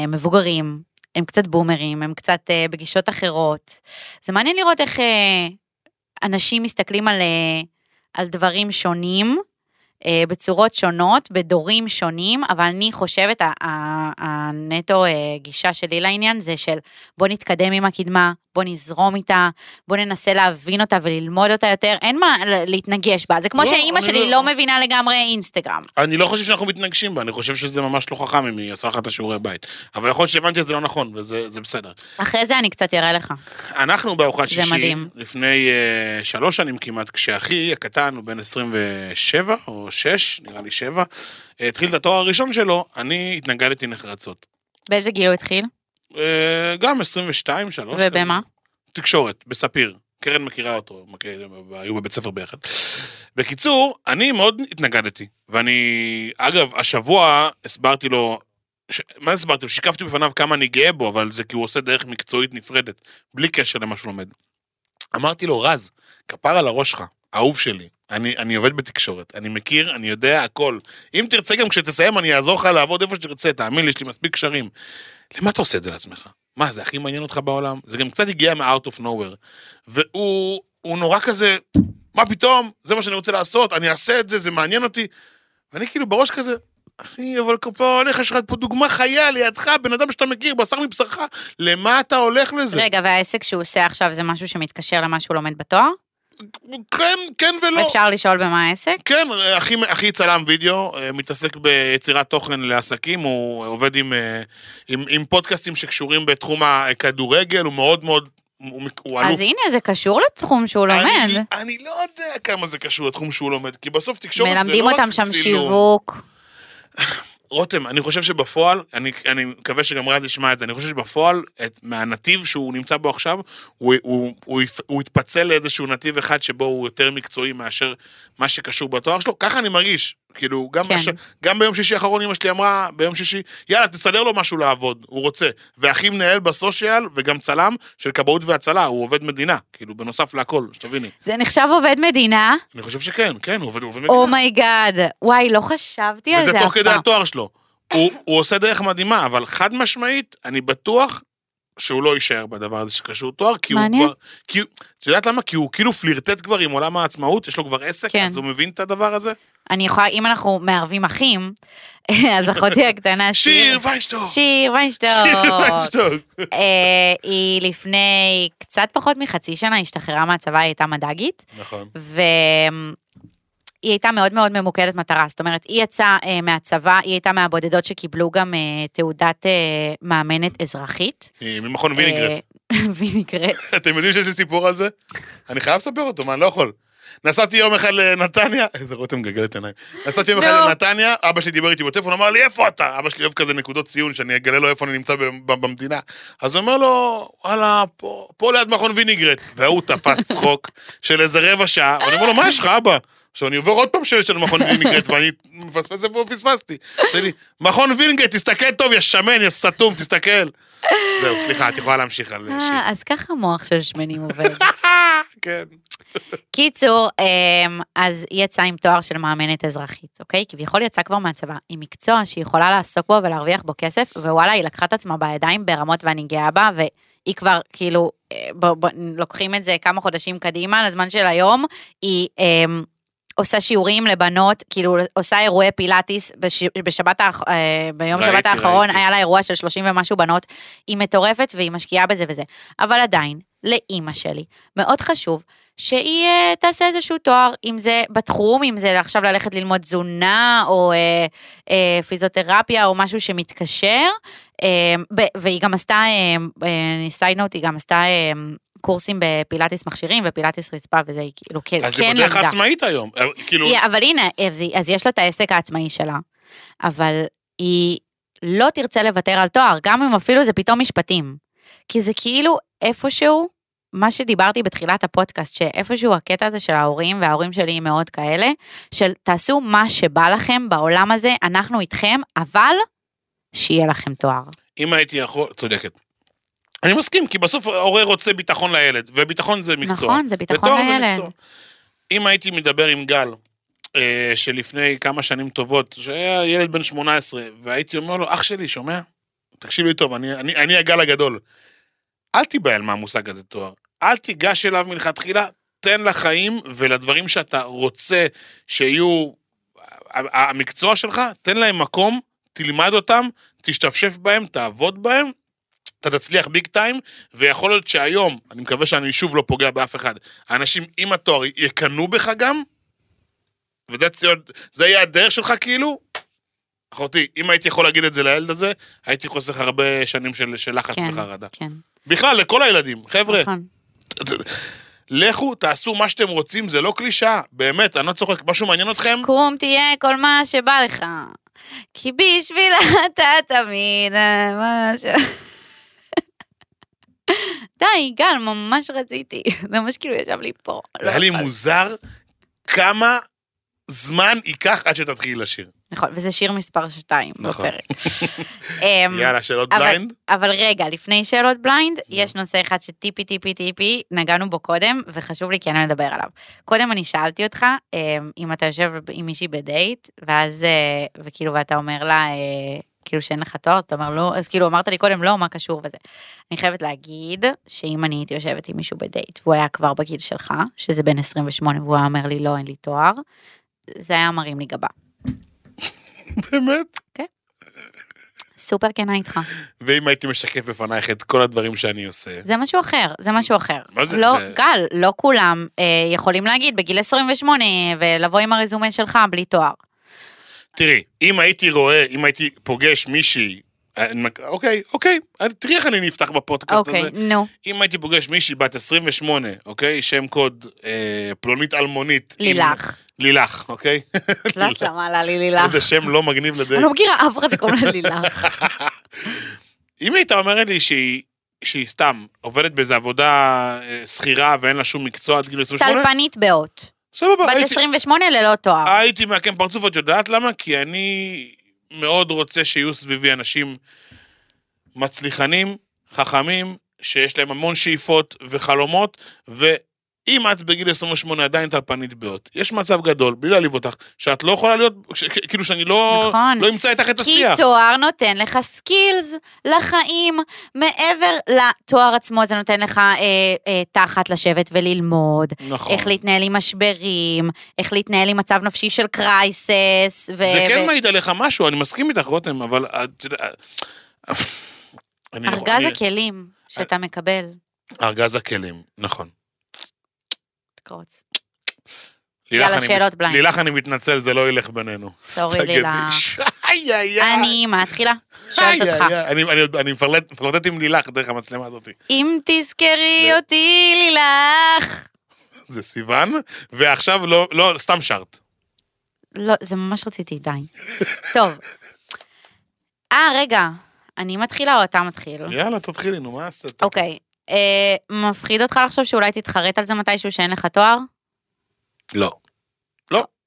[SPEAKER 3] מבוגרים, הם קצת בומרים, הם קצת בגישות אחרות. זה מעניין לראות איך אנשים מסתכלים על, על דברים שונים, בצורות שונות, בדורים שונים, אבל אני חושבת, הנטו אה, גישה שלי לעניין זה של בוא נתקדם עם הקדמה, בוא נזרום איתה, בוא ננסה להבין אותה וללמוד אותה יותר, אין מה להתנגש בה. זה כמו
[SPEAKER 2] לא,
[SPEAKER 3] שאימא שלי
[SPEAKER 2] לא-
[SPEAKER 3] לא מבינה לגמרי אינסטגרם.
[SPEAKER 2] אני לא חושב שאנחנו מתנגשים בה, אני חושב שזה ממש לא חכם אם היא עושה לך את השיעורי בית. אבל יכול להיות שהבנתי את זה לא נכון, וזה זה בסדר.
[SPEAKER 3] אחרי זה אני קצת אראה לך.
[SPEAKER 2] אנחנו בארוחת שישי,
[SPEAKER 3] מדהים.
[SPEAKER 2] לפני uh, שלוש שנים כמעט, כשאחי הקטן, הוא בן 27 או 6, נראה לי 7, uh, התחיל את התואר הראשון שלו, אני התנגדתי נחרצות.
[SPEAKER 3] באיזה גיל הוא התחיל?
[SPEAKER 2] Uh, גם 22, 3.
[SPEAKER 3] ובמה?
[SPEAKER 2] תקשורת, בספיר. קרן מכירה אותו, מכיר- היו בבית ספר ביחד. בקיצור, אני מאוד התנגדתי, ואני, אגב, השבוע הסברתי לו, ש... מה הסברתי לו? שיקפתי בפניו כמה אני גאה בו, אבל זה כי הוא עושה דרך מקצועית נפרדת, בלי קשר למה שהוא לומד. אמרתי לו, רז, כפר על הראש שלך, אהוב שלי, אני, אני עובד בתקשורת, אני מכיר, אני יודע הכל. אם תרצה גם כשתסיים, אני אעזור לך לעבוד איפה שתרצה, תאמין לי, יש לי מספיק קשרים. למה אתה עושה את זה לעצמך? מה, זה הכי מעניין אותך בעולם? זה גם קצת הגיע מ-out of nowhere. והוא הוא נורא כזה, מה פתאום, זה מה שאני רוצה לעשות, אני אעשה את זה, זה מעניין אותי. ואני כאילו בראש כזה, אחי, אבל פה איך יש לך פה דוגמה חיה לידך, בן אדם שאתה מכיר, בשר מבשרך, למה אתה הולך לזה?
[SPEAKER 3] רגע, והעסק שהוא עושה עכשיו זה משהו שמתקשר למה שהוא לומד בתואר?
[SPEAKER 2] כן, כן ולא.
[SPEAKER 3] אפשר לשאול במה העסק?
[SPEAKER 2] כן, אחי, אחי צלם וידאו, אה, מתעסק ביצירת תוכן לעסקים, הוא עובד עם, אה, עם, עם פודקאסטים שקשורים בתחום הכדורגל, הוא מאוד מאוד, הוא, הוא אלוף.
[SPEAKER 3] אז הנה, זה קשור לתחום שהוא לומד.
[SPEAKER 2] אני, אני לא יודע כמה זה קשור לתחום שהוא לומד, כי בסוף תקשורת זה לא רק
[SPEAKER 3] מלמדים אותם שם
[SPEAKER 2] צילום.
[SPEAKER 3] שיווק.
[SPEAKER 2] רותם, אני חושב שבפועל, אני, אני מקווה שגם רז ישמע את זה, אני חושב שבפועל, את, מהנתיב שהוא נמצא בו עכשיו, הוא, הוא, הוא, הוא יתפצל לאיזשהו נתיב אחד שבו הוא יותר מקצועי מאשר מה שקשור בתואר שלו, ככה אני מרגיש. כאילו, גם,
[SPEAKER 3] כן.
[SPEAKER 2] בש... גם ביום שישי האחרון אמא שלי אמרה, ביום שישי, יאללה, תסדר לו משהו לעבוד, הוא רוצה. ואחי מנהל ב social, וגם צלם של כבאות והצלה, הוא עובד מדינה, כאילו, בנוסף להכל, שתביני.
[SPEAKER 3] זה נחשב עובד מדינה?
[SPEAKER 2] אני חושב שכן, כן, הוא עובד, הוא עובד מדינה.
[SPEAKER 3] Oh my God. וואי, לא חשבתי על
[SPEAKER 2] וזה
[SPEAKER 3] זה
[SPEAKER 2] תוך
[SPEAKER 3] אף
[SPEAKER 2] כדי
[SPEAKER 3] פעם.
[SPEAKER 2] התואר שלו. הוא, הוא עושה דרך מדהימה, אבל חד משמעית, אני בטוח שהוא לא יישאר בדבר הזה שקשור תואר, כי
[SPEAKER 3] מעניין.
[SPEAKER 2] הוא כבר... כי, את יודעת למה? כי הוא כאילו פלרטט כבר עם עולם העצמאות, יש לו כבר עסק,
[SPEAKER 3] כן.
[SPEAKER 2] אז הוא מבין את הדבר הזה.
[SPEAKER 3] אני יכולה, אם אנחנו מערבים אחים, אז אחותי הקטנה,
[SPEAKER 2] שיר ויינשטוק!
[SPEAKER 3] שיר ויינשטוק.
[SPEAKER 2] שיר ויינשטוק!
[SPEAKER 3] אה, היא לפני קצת פחות מחצי שנה השתחררה מהצבא, היא הייתה מד"גית,
[SPEAKER 2] נכון.
[SPEAKER 3] והיא הייתה מאוד מאוד ממוקדת מטרה, זאת אומרת, היא יצאה אה, מהצבא, היא הייתה מהבודדות שקיבלו גם אה, תעודת אה, מאמנת אזרחית.
[SPEAKER 2] היא ממכון ויניגרט.
[SPEAKER 3] אה, ויניגרט.
[SPEAKER 2] אתם יודעים שיש לי סיפור על זה? אני חייב לספר אותו, מה, אני לא יכול. נסעתי יום אחד לנתניה, איזה רותם מגלגלת עיניים. נסעתי יום אחד. לנתניה, אבא שלי דיבר איתי בטלפון, אמר לי, איפה אתה? אבא שלי אוהב כזה נקודות ציון, שאני אגלה לו איפה אני נמצא במדינה. אז הוא אומר לו, וואלה, פה, ליד מכון ויניגרט. והוא תפס צחוק של איזה רבע שעה, ואני אומר לו, מה יש לך, אבא? עכשיו אני עובר עוד פעם שיש לנו מכון ויניגרט, ואני מפספס איפה פספסתי. מכון ויניגרט, תסתכל טוב, יא שמן, יא סתום, תסתכל. זהו, סליחה, את יכולה להמשיך על שיר.
[SPEAKER 3] אה, אז ככה מוח של שמנים עובד.
[SPEAKER 2] כן.
[SPEAKER 3] קיצור, אמ, אז היא יצאה עם תואר של מאמנת אזרחית, אוקיי? כביכול יצאה כבר מהצבא, עם מקצוע שהיא יכולה לעסוק בו ולהרוויח בו כסף, ווואלה, היא לקחה את עצמה בידיים ברמות ואני גאה בה, והיא כבר, כאילו, אה, בוא, בוא, לוקחים את זה כמה חודשים קדימה, לזמן של היום, היא... עושה שיעורים לבנות, כאילו עושה אירועי פילאטיס, בש, בשבת, האח- אה, ביום
[SPEAKER 2] ראיתי,
[SPEAKER 3] שבת האחרון
[SPEAKER 2] ראיתי.
[SPEAKER 3] היה לה אירוע של 30 ומשהו בנות, היא מטורפת והיא משקיעה בזה וזה. אבל עדיין, לאימא שלי, מאוד חשוב שהיא אה, תעשה איזשהו תואר, אם זה בתחום, אם זה עכשיו ללכת ללמוד תזונה, או אה, אה, פיזיותרפיה, או משהו שמתקשר, אה, ב- והיא גם עשתה, אה, אה, סייד נוט, היא גם עשתה אה, קורסים בפילאטיס מכשירים ופילאטיס רצפה, וזה היא כאילו כן
[SPEAKER 2] אז זה
[SPEAKER 3] כן
[SPEAKER 2] בדרך
[SPEAKER 3] למדה.
[SPEAKER 2] עצמאית היום. אה, כאילו,
[SPEAKER 3] היא- אבל הנה, אז, אז יש לה את העסק העצמאי שלה, אבל היא לא תרצה לוותר על תואר, גם אם אפילו זה פתאום משפטים. כי זה כאילו איפשהו, מה שדיברתי בתחילת הפודקאסט, שאיפשהו הקטע הזה של ההורים, וההורים שלי הם מאוד כאלה, של תעשו מה שבא לכם בעולם הזה, אנחנו איתכם, אבל שיהיה לכם תואר. אם
[SPEAKER 2] הייתי יכול, צודקת. אני מסכים, כי בסוף ההורה רוצה ביטחון לילד, וביטחון זה מקצוע.
[SPEAKER 3] נכון, זה ביטחון
[SPEAKER 2] זה
[SPEAKER 3] לילד.
[SPEAKER 2] מקצוע. אם הייתי מדבר עם גל, אה, שלפני כמה שנים טובות, שהיה ילד בן 18, והייתי אומר לו, אח שלי, שומע? תקשיב לי טוב, אני, אני, אני הגל הגדול. אל תיבהל מהמושג הזה תואר. אל תיגש אליו מלכתחילה, תן לחיים ולדברים שאתה רוצה שיהיו המקצוע שלך, תן להם מקום, תלמד אותם, תשתפשף בהם, תעבוד בהם, אתה תצליח ביג טיים, ויכול להיות שהיום, אני מקווה שאני שוב לא פוגע באף אחד, האנשים עם התואר יקנאו בך גם, וזה יהיה הדרך שלך כאילו, אחותי, אם הייתי יכול להגיד את זה לילד הזה, הייתי חוסך הרבה שנים של, של לחץ
[SPEAKER 3] כן,
[SPEAKER 2] וחרדה.
[SPEAKER 3] כן,
[SPEAKER 2] בכלל, לכל הילדים, חבר'ה,
[SPEAKER 3] נכון.
[SPEAKER 2] לכו, תעשו מה שאתם רוצים, זה לא קלישאה, באמת, אני לא צוחק, משהו מעניין אתכם?
[SPEAKER 3] קום תהיה כל מה שבא לך, כי בשבילה אתה תמיד אה, מה ש... די, גל, ממש רציתי. זה ממש כאילו ישב לי פה. לא
[SPEAKER 2] היה לי. מוזר כמה זמן ייקח עד שתתחילי לשיר.
[SPEAKER 3] נכון, וזה שיר מספר 2
[SPEAKER 2] נכון.
[SPEAKER 3] בפרק. אמ,
[SPEAKER 2] יאללה, שאלות blind?
[SPEAKER 3] אבל רגע, לפני שאלות blind, יש נושא אחד שטיפי טיפי טיפי, נגענו בו קודם, וחשוב לי כן לדבר עליו. קודם אני שאלתי אותך, אמ, אם אתה יושב עם מישהי בדייט, ואז, אה, וכאילו, ואתה אומר לה, אה, כאילו שאין לך תואר, אתה אומר לא, אז כאילו אמרת לי קודם לא, מה קשור וזה. אני חייבת להגיד שאם אני הייתי יושבת עם מישהו בדייט והוא היה כבר בגיל שלך, שזה בן 28 והוא היה אומר לי לא, אין לי תואר, זה היה מרים לי גבה.
[SPEAKER 2] באמת?
[SPEAKER 3] סופר כנה איתך.
[SPEAKER 2] ואם הייתי משקף בפנייך את כל הדברים שאני עושה,
[SPEAKER 3] זה משהו אחר, זה משהו אחר.
[SPEAKER 2] מה זה?
[SPEAKER 3] לא,
[SPEAKER 2] זה-
[SPEAKER 3] גל, לא כולם אה, יכולים להגיד בגיל 28 ולבוא עם הרזומה שלך בלי תואר.
[SPEAKER 2] תראי, אם הייתי רואה, אם הייתי פוגש מישהי, מק- אוקיי, אוקיי, אני- תראי איך אני נפתח בפודקאסט
[SPEAKER 3] אוקיי,
[SPEAKER 2] הזה.
[SPEAKER 3] נו.
[SPEAKER 2] אם הייתי פוגש מישהי בת 28, אוקיי, שם קוד אה, פלונית אלמונית. עם-
[SPEAKER 3] לילך.
[SPEAKER 2] לילך, אוקיי?
[SPEAKER 3] לא יודעת למה עלה לי לילך.
[SPEAKER 2] איזה שם לא מגניב לדייט.
[SPEAKER 3] אני לא מכירה אף אחד שקוראים לה לילך.
[SPEAKER 2] אם היית אומרת לי שהיא, שהיא סתם עובדת באיזה עבודה אה, שכירה ואין לה שום מקצוע עד גיל 28,
[SPEAKER 3] טלפנית באות.
[SPEAKER 2] סבבה,
[SPEAKER 3] בת
[SPEAKER 2] הייתי,
[SPEAKER 3] 28 ללא תואר.
[SPEAKER 2] הייתי מעקם פרצוף, את יודעת למה? כי אני מאוד רוצה שיהיו סביבי אנשים מצליחנים, חכמים, שיש להם המון שאיפות וחלומות, ואם את בגיל 28 עדיין טלפנית באות, יש מצב גדול, בלי להעליב אותך, שאת לא יכולה להיות, ש- כאילו שאני לא,
[SPEAKER 3] נכון.
[SPEAKER 2] לא אמצא איתך את
[SPEAKER 3] כי
[SPEAKER 2] השיח.
[SPEAKER 3] תואר נותן לך סקילס לחיים. מעבר לתואר עצמו, זה נותן לך אה, אה, תחת לשבת וללמוד.
[SPEAKER 2] נכון.
[SPEAKER 3] איך להתנהל עם משברים, איך להתנהל עם מצב נפשי של crisis. ו-
[SPEAKER 2] זה כן
[SPEAKER 3] ו-
[SPEAKER 2] מעיד עליך משהו, אני מסכים איתך, רותם, אבל. אני לא-
[SPEAKER 3] ארגז הכלים שאתה מקבל.
[SPEAKER 2] ארגז הכלים, נכון. לילך,
[SPEAKER 3] יאללה, שאלות blind.
[SPEAKER 2] לילך, אני מתנצל, זה לא ילך בינינו. Sorry.
[SPEAKER 3] לילך. אני מתחילה, שואלת אותך.
[SPEAKER 2] אני- מפלרטט עם לילך דרך המצלמה הזאת.
[SPEAKER 3] אם תזכרי אותי לילך.
[SPEAKER 2] זה סיוון, ועכשיו לא, לא, סתם שרת.
[SPEAKER 3] לא, זה ממש רציתי, די. טוב. אה, רגע, אני מתחילה או אתה מתחיל?
[SPEAKER 2] יאללה, תתחילי, נו, מה עשית?
[SPEAKER 3] אוקיי. אה, מפחיד אותך לחשוב שאולי תתחרט על זה מתישהו שאין לך תואר?
[SPEAKER 2] לא.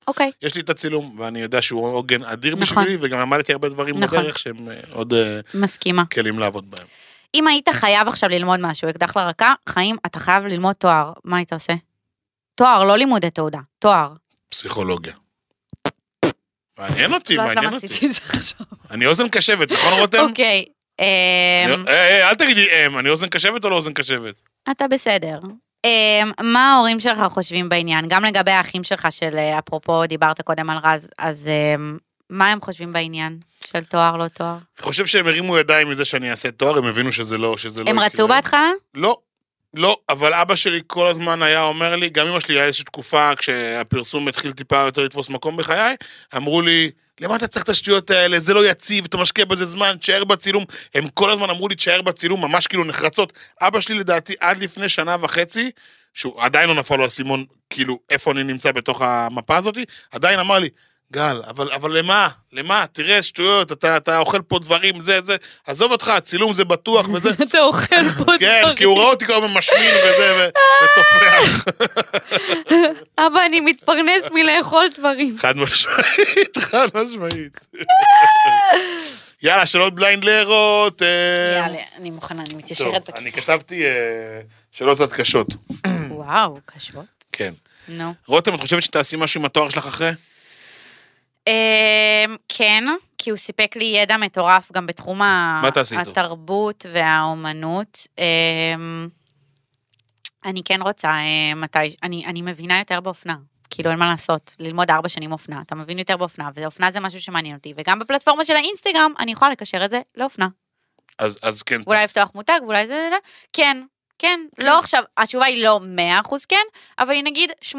[SPEAKER 3] אוקיי.
[SPEAKER 2] יש לי את הצילום, ואני יודע שהוא עוגן אדיר
[SPEAKER 3] נכון.
[SPEAKER 2] בשבילי, וגם למדתי הרבה דברים
[SPEAKER 3] נכון.
[SPEAKER 2] בדרך שהם אה, עוד אה,
[SPEAKER 3] מסכימה.
[SPEAKER 2] כלים לעבוד בהם.
[SPEAKER 3] אם היית חייב עכשיו ללמוד משהו, אקדח לרקה, חיים, אתה חייב ללמוד תואר, מה היית עושה? תואר, לא לימודי תעודה, תואר.
[SPEAKER 2] פסיכולוגיה. מעניין אותי,
[SPEAKER 3] לא יודעת
[SPEAKER 2] מעניין אותי. אני אוזן קשבת, נכון רותם?
[SPEAKER 3] אוקיי.
[SPEAKER 2] אני-
[SPEAKER 3] אמ,
[SPEAKER 2] אה, אה, אל תגידי אם, אני אוזן קשבת או לא אוזן קשבת?
[SPEAKER 3] אתה בסדר. אמ, מה ההורים שלך חושבים בעניין? גם לגבי האחים שלך, של אה, אפרופו, דיברת קודם על רז, אז אמ, מה הם חושבים בעניין של תואר, לא תואר?
[SPEAKER 2] אני חושב שהם הרימו ידיים מזה שאני אעשה תואר, הם הבינו שזה לא, שזה לא
[SPEAKER 3] הם. רצו בהתחלה?
[SPEAKER 2] לא, לא, אבל אבא שלי כל הזמן היה אומר לי, גם אמא שלי היה איזושהי תקופה, כשהפרסום התחיל טיפה יותר לתפוס מקום בחיי, אמרו לי, למה אתה צריך את השטויות האלה, זה לא יציב, אתה משקיע בזה זמן, תשאר בצילום. הם כל הזמן אמרו לי, תשאר בצילום, ממש כאילו נחרצות. אבא שלי לדעתי עד לפני שנה וחצי, שהוא עדיין לא נפל לו האסימון, כאילו, איפה אני נמצא בתוך המפה הזאת, עדיין אמר לי, גל, אבל, אבל למה? למה? תראה, שטויות, אתה, אתה אוכל פה דברים, זה, זה, עזוב אותך, הצילום זה בטוח וזה.
[SPEAKER 3] אתה אוכל פה
[SPEAKER 2] כן, כי הוא ראה אותי כל הזמן משמין וזה, ו- ותופח.
[SPEAKER 3] אבא, אני מתפרנס מלאכול דברים.
[SPEAKER 2] חד משמעית, חד משמעית. יאללה, שאלות בליינד להרות. אה,
[SPEAKER 3] יאללה, אני מוכנה, אני מתיישרת
[SPEAKER 2] אני
[SPEAKER 3] בכיסא.
[SPEAKER 2] כתבתי אה, שאלות קצת קשות.
[SPEAKER 3] וואו, קשות.
[SPEAKER 2] כן.
[SPEAKER 3] נו.
[SPEAKER 2] רותם, את חושבת שתעשי משהו עם התואר שלך אחרי?
[SPEAKER 3] אמ, כן, כי הוא סיפק לי ידע מטורף גם בתחום? התרבות והאומנות. אמ, אני כן רוצה אה, מתי, אני, אני מבינה יותר באופנה. כאילו אין מה לעשות, ללמוד ארבע שנים אופנה, אתה מבין יותר באופנה, ואופנה זה משהו שמעניין אותי, וגם בפלטפורמה של האינסטגרם, אני יכולה לקשר את זה לאופנה.
[SPEAKER 2] אז אז כן.
[SPEAKER 3] אולי
[SPEAKER 2] תעשי.
[SPEAKER 3] לפתוח מותג, ואולי זה, זה, זה, כן, כן, לא עכשיו, התשובה היא לא 100% כן, אבל היא נגיד 85%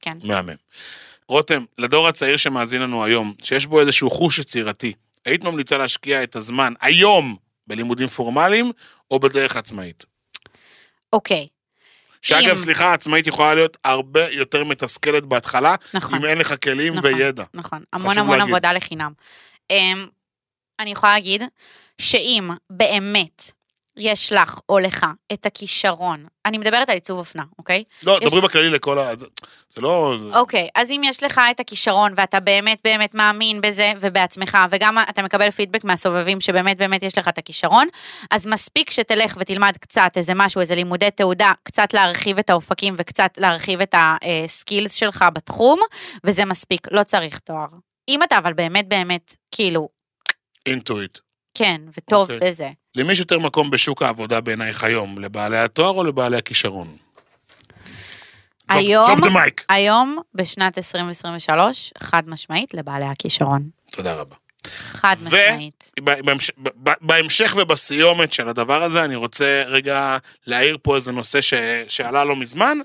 [SPEAKER 3] כן.
[SPEAKER 2] מהמם. רותם, לדור הצעיר שמאזין לנו היום, שיש בו איזשהו חוש יצירתי, היית ממליצה להשקיע את הזמן היום בלימודים פורמליים או בדרך עצמאית?
[SPEAKER 3] אוקיי,
[SPEAKER 2] שאגב,
[SPEAKER 3] אם-
[SPEAKER 2] סליחה, עצמאית יכולה להיות הרבה יותר מתסכלת בהתחלה,
[SPEAKER 3] נכון.
[SPEAKER 2] אם אין לך כלים
[SPEAKER 3] נכון.
[SPEAKER 2] וידע.
[SPEAKER 3] נכון, המון המון
[SPEAKER 2] להגיד.
[SPEAKER 3] עבודה לחינם. אמ, אני יכולה להגיד שאם באמת יש לך או לך את הכישרון, אני מדברת על עיצוב אופנה, אוקיי?
[SPEAKER 2] לא,
[SPEAKER 3] יש-
[SPEAKER 2] דברי בכללי לכל ה... זה- לא...
[SPEAKER 3] אוקיי, אז אם יש לך את הכישרון ואתה באמת באמת מאמין בזה ובעצמך, וגם אתה מקבל פידבק מהסובבים שבאמת באמת יש לך את הכישרון, אז מספיק שתלך ותלמד קצת איזה משהו, איזה לימודי תעודה, קצת להרחיב את האופקים וקצת להרחיב את הסקילס שלך בתחום, וזה מספיק, לא צריך תואר. אם אתה אבל באמת באמת, כאילו,
[SPEAKER 2] אינטואיט.
[SPEAKER 3] כן, וטוב
[SPEAKER 2] אוקיי.
[SPEAKER 3] בזה.
[SPEAKER 2] למי יש יותר מקום בשוק העבודה בעינייך היום? לבעלי התואר או לבעלי הכישרון?
[SPEAKER 3] היום,
[SPEAKER 2] Drop the mic.
[SPEAKER 3] היום, בשנת 2023, חד משמעית לבעלי הכישרון.
[SPEAKER 2] תודה רבה.
[SPEAKER 3] חד משמעית.
[SPEAKER 2] בהמשך, ב- בהמשך ובסיומת של הדבר הזה, אני רוצה רגע להעיר פה איזה נושא ש, שעלה לא מזמן,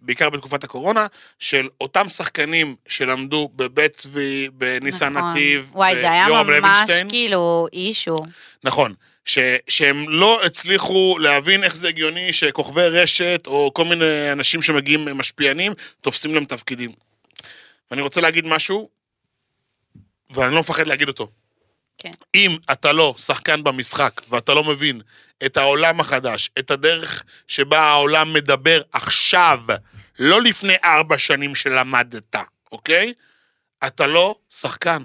[SPEAKER 2] בעיקר בתקופת הקורונה, של אותם שחקנים שלמדו בבית צבי, בניסן
[SPEAKER 3] נכון.
[SPEAKER 2] נתיב,
[SPEAKER 3] וואי, זה היה
[SPEAKER 2] ביורם
[SPEAKER 3] ממש
[SPEAKER 2] לוינשטיין.
[SPEAKER 3] כאילו אישו.
[SPEAKER 2] נכון. ש, שהם לא הצליחו להבין איך זה הגיוני שכוכבי רשת, או כל מיני אנשים שמגיעים משפיענים, תופסים להם תפקידים. ואני רוצה להגיד משהו, ואני לא מפחד להגיד אותו.
[SPEAKER 3] כן.
[SPEAKER 2] אם אתה לא שחקן במשחק, ואתה לא מבין את העולם החדש, את הדרך שבה העולם מדבר עכשיו, לא לפני ארבע שנים שלמדת, אוקיי? אתה לא שחקן.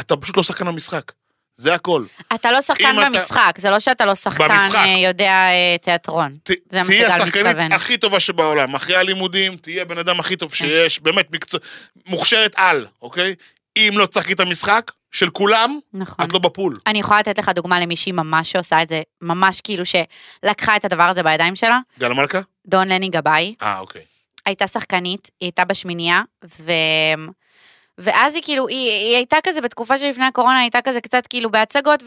[SPEAKER 2] אתה פשוט לא שחקן במשחק. זה הכל.
[SPEAKER 3] אתה לא שחקן
[SPEAKER 2] אם אתה-
[SPEAKER 3] במשחק, זה לא שאתה לא שחקן
[SPEAKER 2] במשחק.
[SPEAKER 3] אה, יודע אה, תיאטרון.
[SPEAKER 2] ת-
[SPEAKER 3] זה מה
[SPEAKER 2] תהיה
[SPEAKER 3] שגל
[SPEAKER 2] השחקנית
[SPEAKER 3] מתכוון.
[SPEAKER 2] הכי טובה שבעולם, אחרי הלימודים, תהיה בן אדם הכי טוב שיש, באמת מקצוע, מוכשרת על, אוקיי? אם לא תשחקי את המשחק של כולם,
[SPEAKER 3] נכון.
[SPEAKER 2] את לא בפול.
[SPEAKER 3] אני יכולה לתת לך דוגמה למישהי ממש שעושה את זה, ממש כאילו שלקחה את הדבר הזה בידיים שלה,
[SPEAKER 2] גל מלכה?
[SPEAKER 3] דון לני גבאי,
[SPEAKER 2] אה, אוקיי.
[SPEAKER 3] הייתה שחקנית, היא הייתה בשמינייה, ו... ואז היא כאילו, היא, היא הייתה כזה בתקופה שלפני הקורונה, הייתה כזה קצת כאילו בהצגות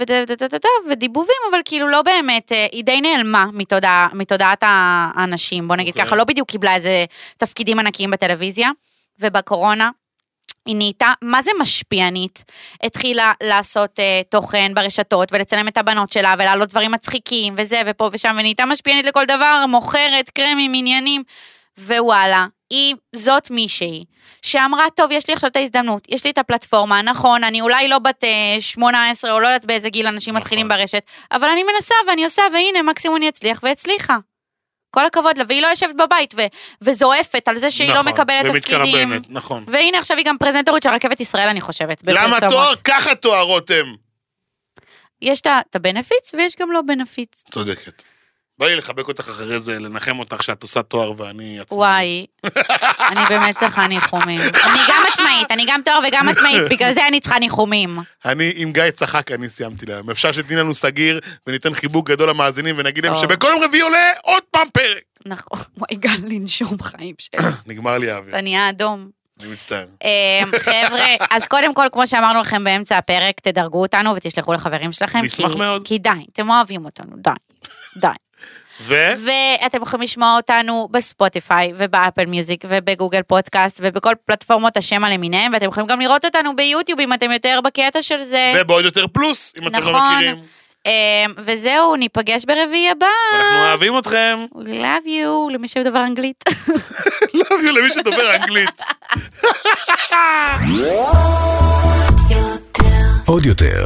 [SPEAKER 3] ודיבובים, אבל כאילו לא באמת, אה, היא די נעלמה מתודעה, מתודעת האנשים, בוא נגיד
[SPEAKER 2] אוקיי.
[SPEAKER 3] ככה, לא בדיוק קיבלה איזה תפקידים ענקיים בטלוויזיה, ובקורונה. היא נהייתה, מה זה משפיענית? התחילה לעשות אה, תוכן ברשתות ולצלם את הבנות שלה ולהעלות דברים מצחיקים וזה ופה ושם, ונהייתה משפיענית לכל דבר, מוכרת קרמים, עניינים, ווואלה, היא זאת מישהי שאמרה, טוב, יש לי עכשיו את ההזדמנות, יש לי את הפלטפורמה, נכון, אני אולי לא בת אה, 18 או לא יודעת באיזה גיל אנשים
[SPEAKER 2] נכון.
[SPEAKER 3] מתחילים ברשת, אבל אני מנסה ואני עושה, והנה, מקסימום אני אצליח, והצליחה. כל הכבוד לה, והיא לא יושבת בבית ו- וזועפת על זה שהיא לא
[SPEAKER 2] נכון,
[SPEAKER 3] מקבלת תפקידים.
[SPEAKER 2] ומתקרבנת, נכון.
[SPEAKER 3] והנה עכשיו היא גם פרזנטורית של רכבת ישראל, אני חושבת.
[SPEAKER 2] למה
[SPEAKER 3] בפרסומות.
[SPEAKER 2] תואר? ככה תואר, רותם.
[SPEAKER 3] יש את הבנפיץ ויש גם לא בנפיץ.
[SPEAKER 2] צודקת. בא לי לחבק אותך אחרי זה, לנחם אותך שאת עושה תואר ואני עצמאי.
[SPEAKER 3] וואי, אני באמת צריכה ניחומים. אני גם עצמאית, אני גם תואר וגם עצמאית, בגלל זה אני צריכה ניחומים.
[SPEAKER 2] אני, עם גיא צחק, אני סיימתי להם. אפשר שתתני לנו סגיר וניתן חיבוק גדול למאזינים ונגיד להם. שבכל יום רביעי עולה עוד פעם פרק.
[SPEAKER 3] נכון, וואי, גל לנשום חיים שלי.
[SPEAKER 2] נגמר לי האוויר,
[SPEAKER 3] אתה נהיה אדום.
[SPEAKER 2] אני מצטער.
[SPEAKER 3] אמ, חבר'ה, אז קודם כל, כמו שאמרנו לכם באמצע הפרק, תדרגו אותנו ותשלחו לחברים שלכם.
[SPEAKER 2] נשמח מאוד.
[SPEAKER 3] כי די, אתם אוהבים אותנו, די. די.
[SPEAKER 2] ו?
[SPEAKER 3] ואתם יכולים לשמוע אותנו בספוטיפיי ובאפל מיוזיק ובגוגל פודקאסט ובכל פלטפורמות השמע למיניהם, ואתם יכולים גם לראות אותנו ביוטיוב אם אתם יותר בקטע של זה.
[SPEAKER 2] ובעוד יותר פלוס, אם אתם לא
[SPEAKER 3] נכון.
[SPEAKER 2] מכירים.
[SPEAKER 3] אמ, וזהו, ניפגש ברביעי הבא.
[SPEAKER 2] אנחנו אוהבים אתכם.
[SPEAKER 3] We love you, למי שדובר אנגלית.
[SPEAKER 2] לא אוהבים למי שדובר אנגלית.
[SPEAKER 1] עוד יותר,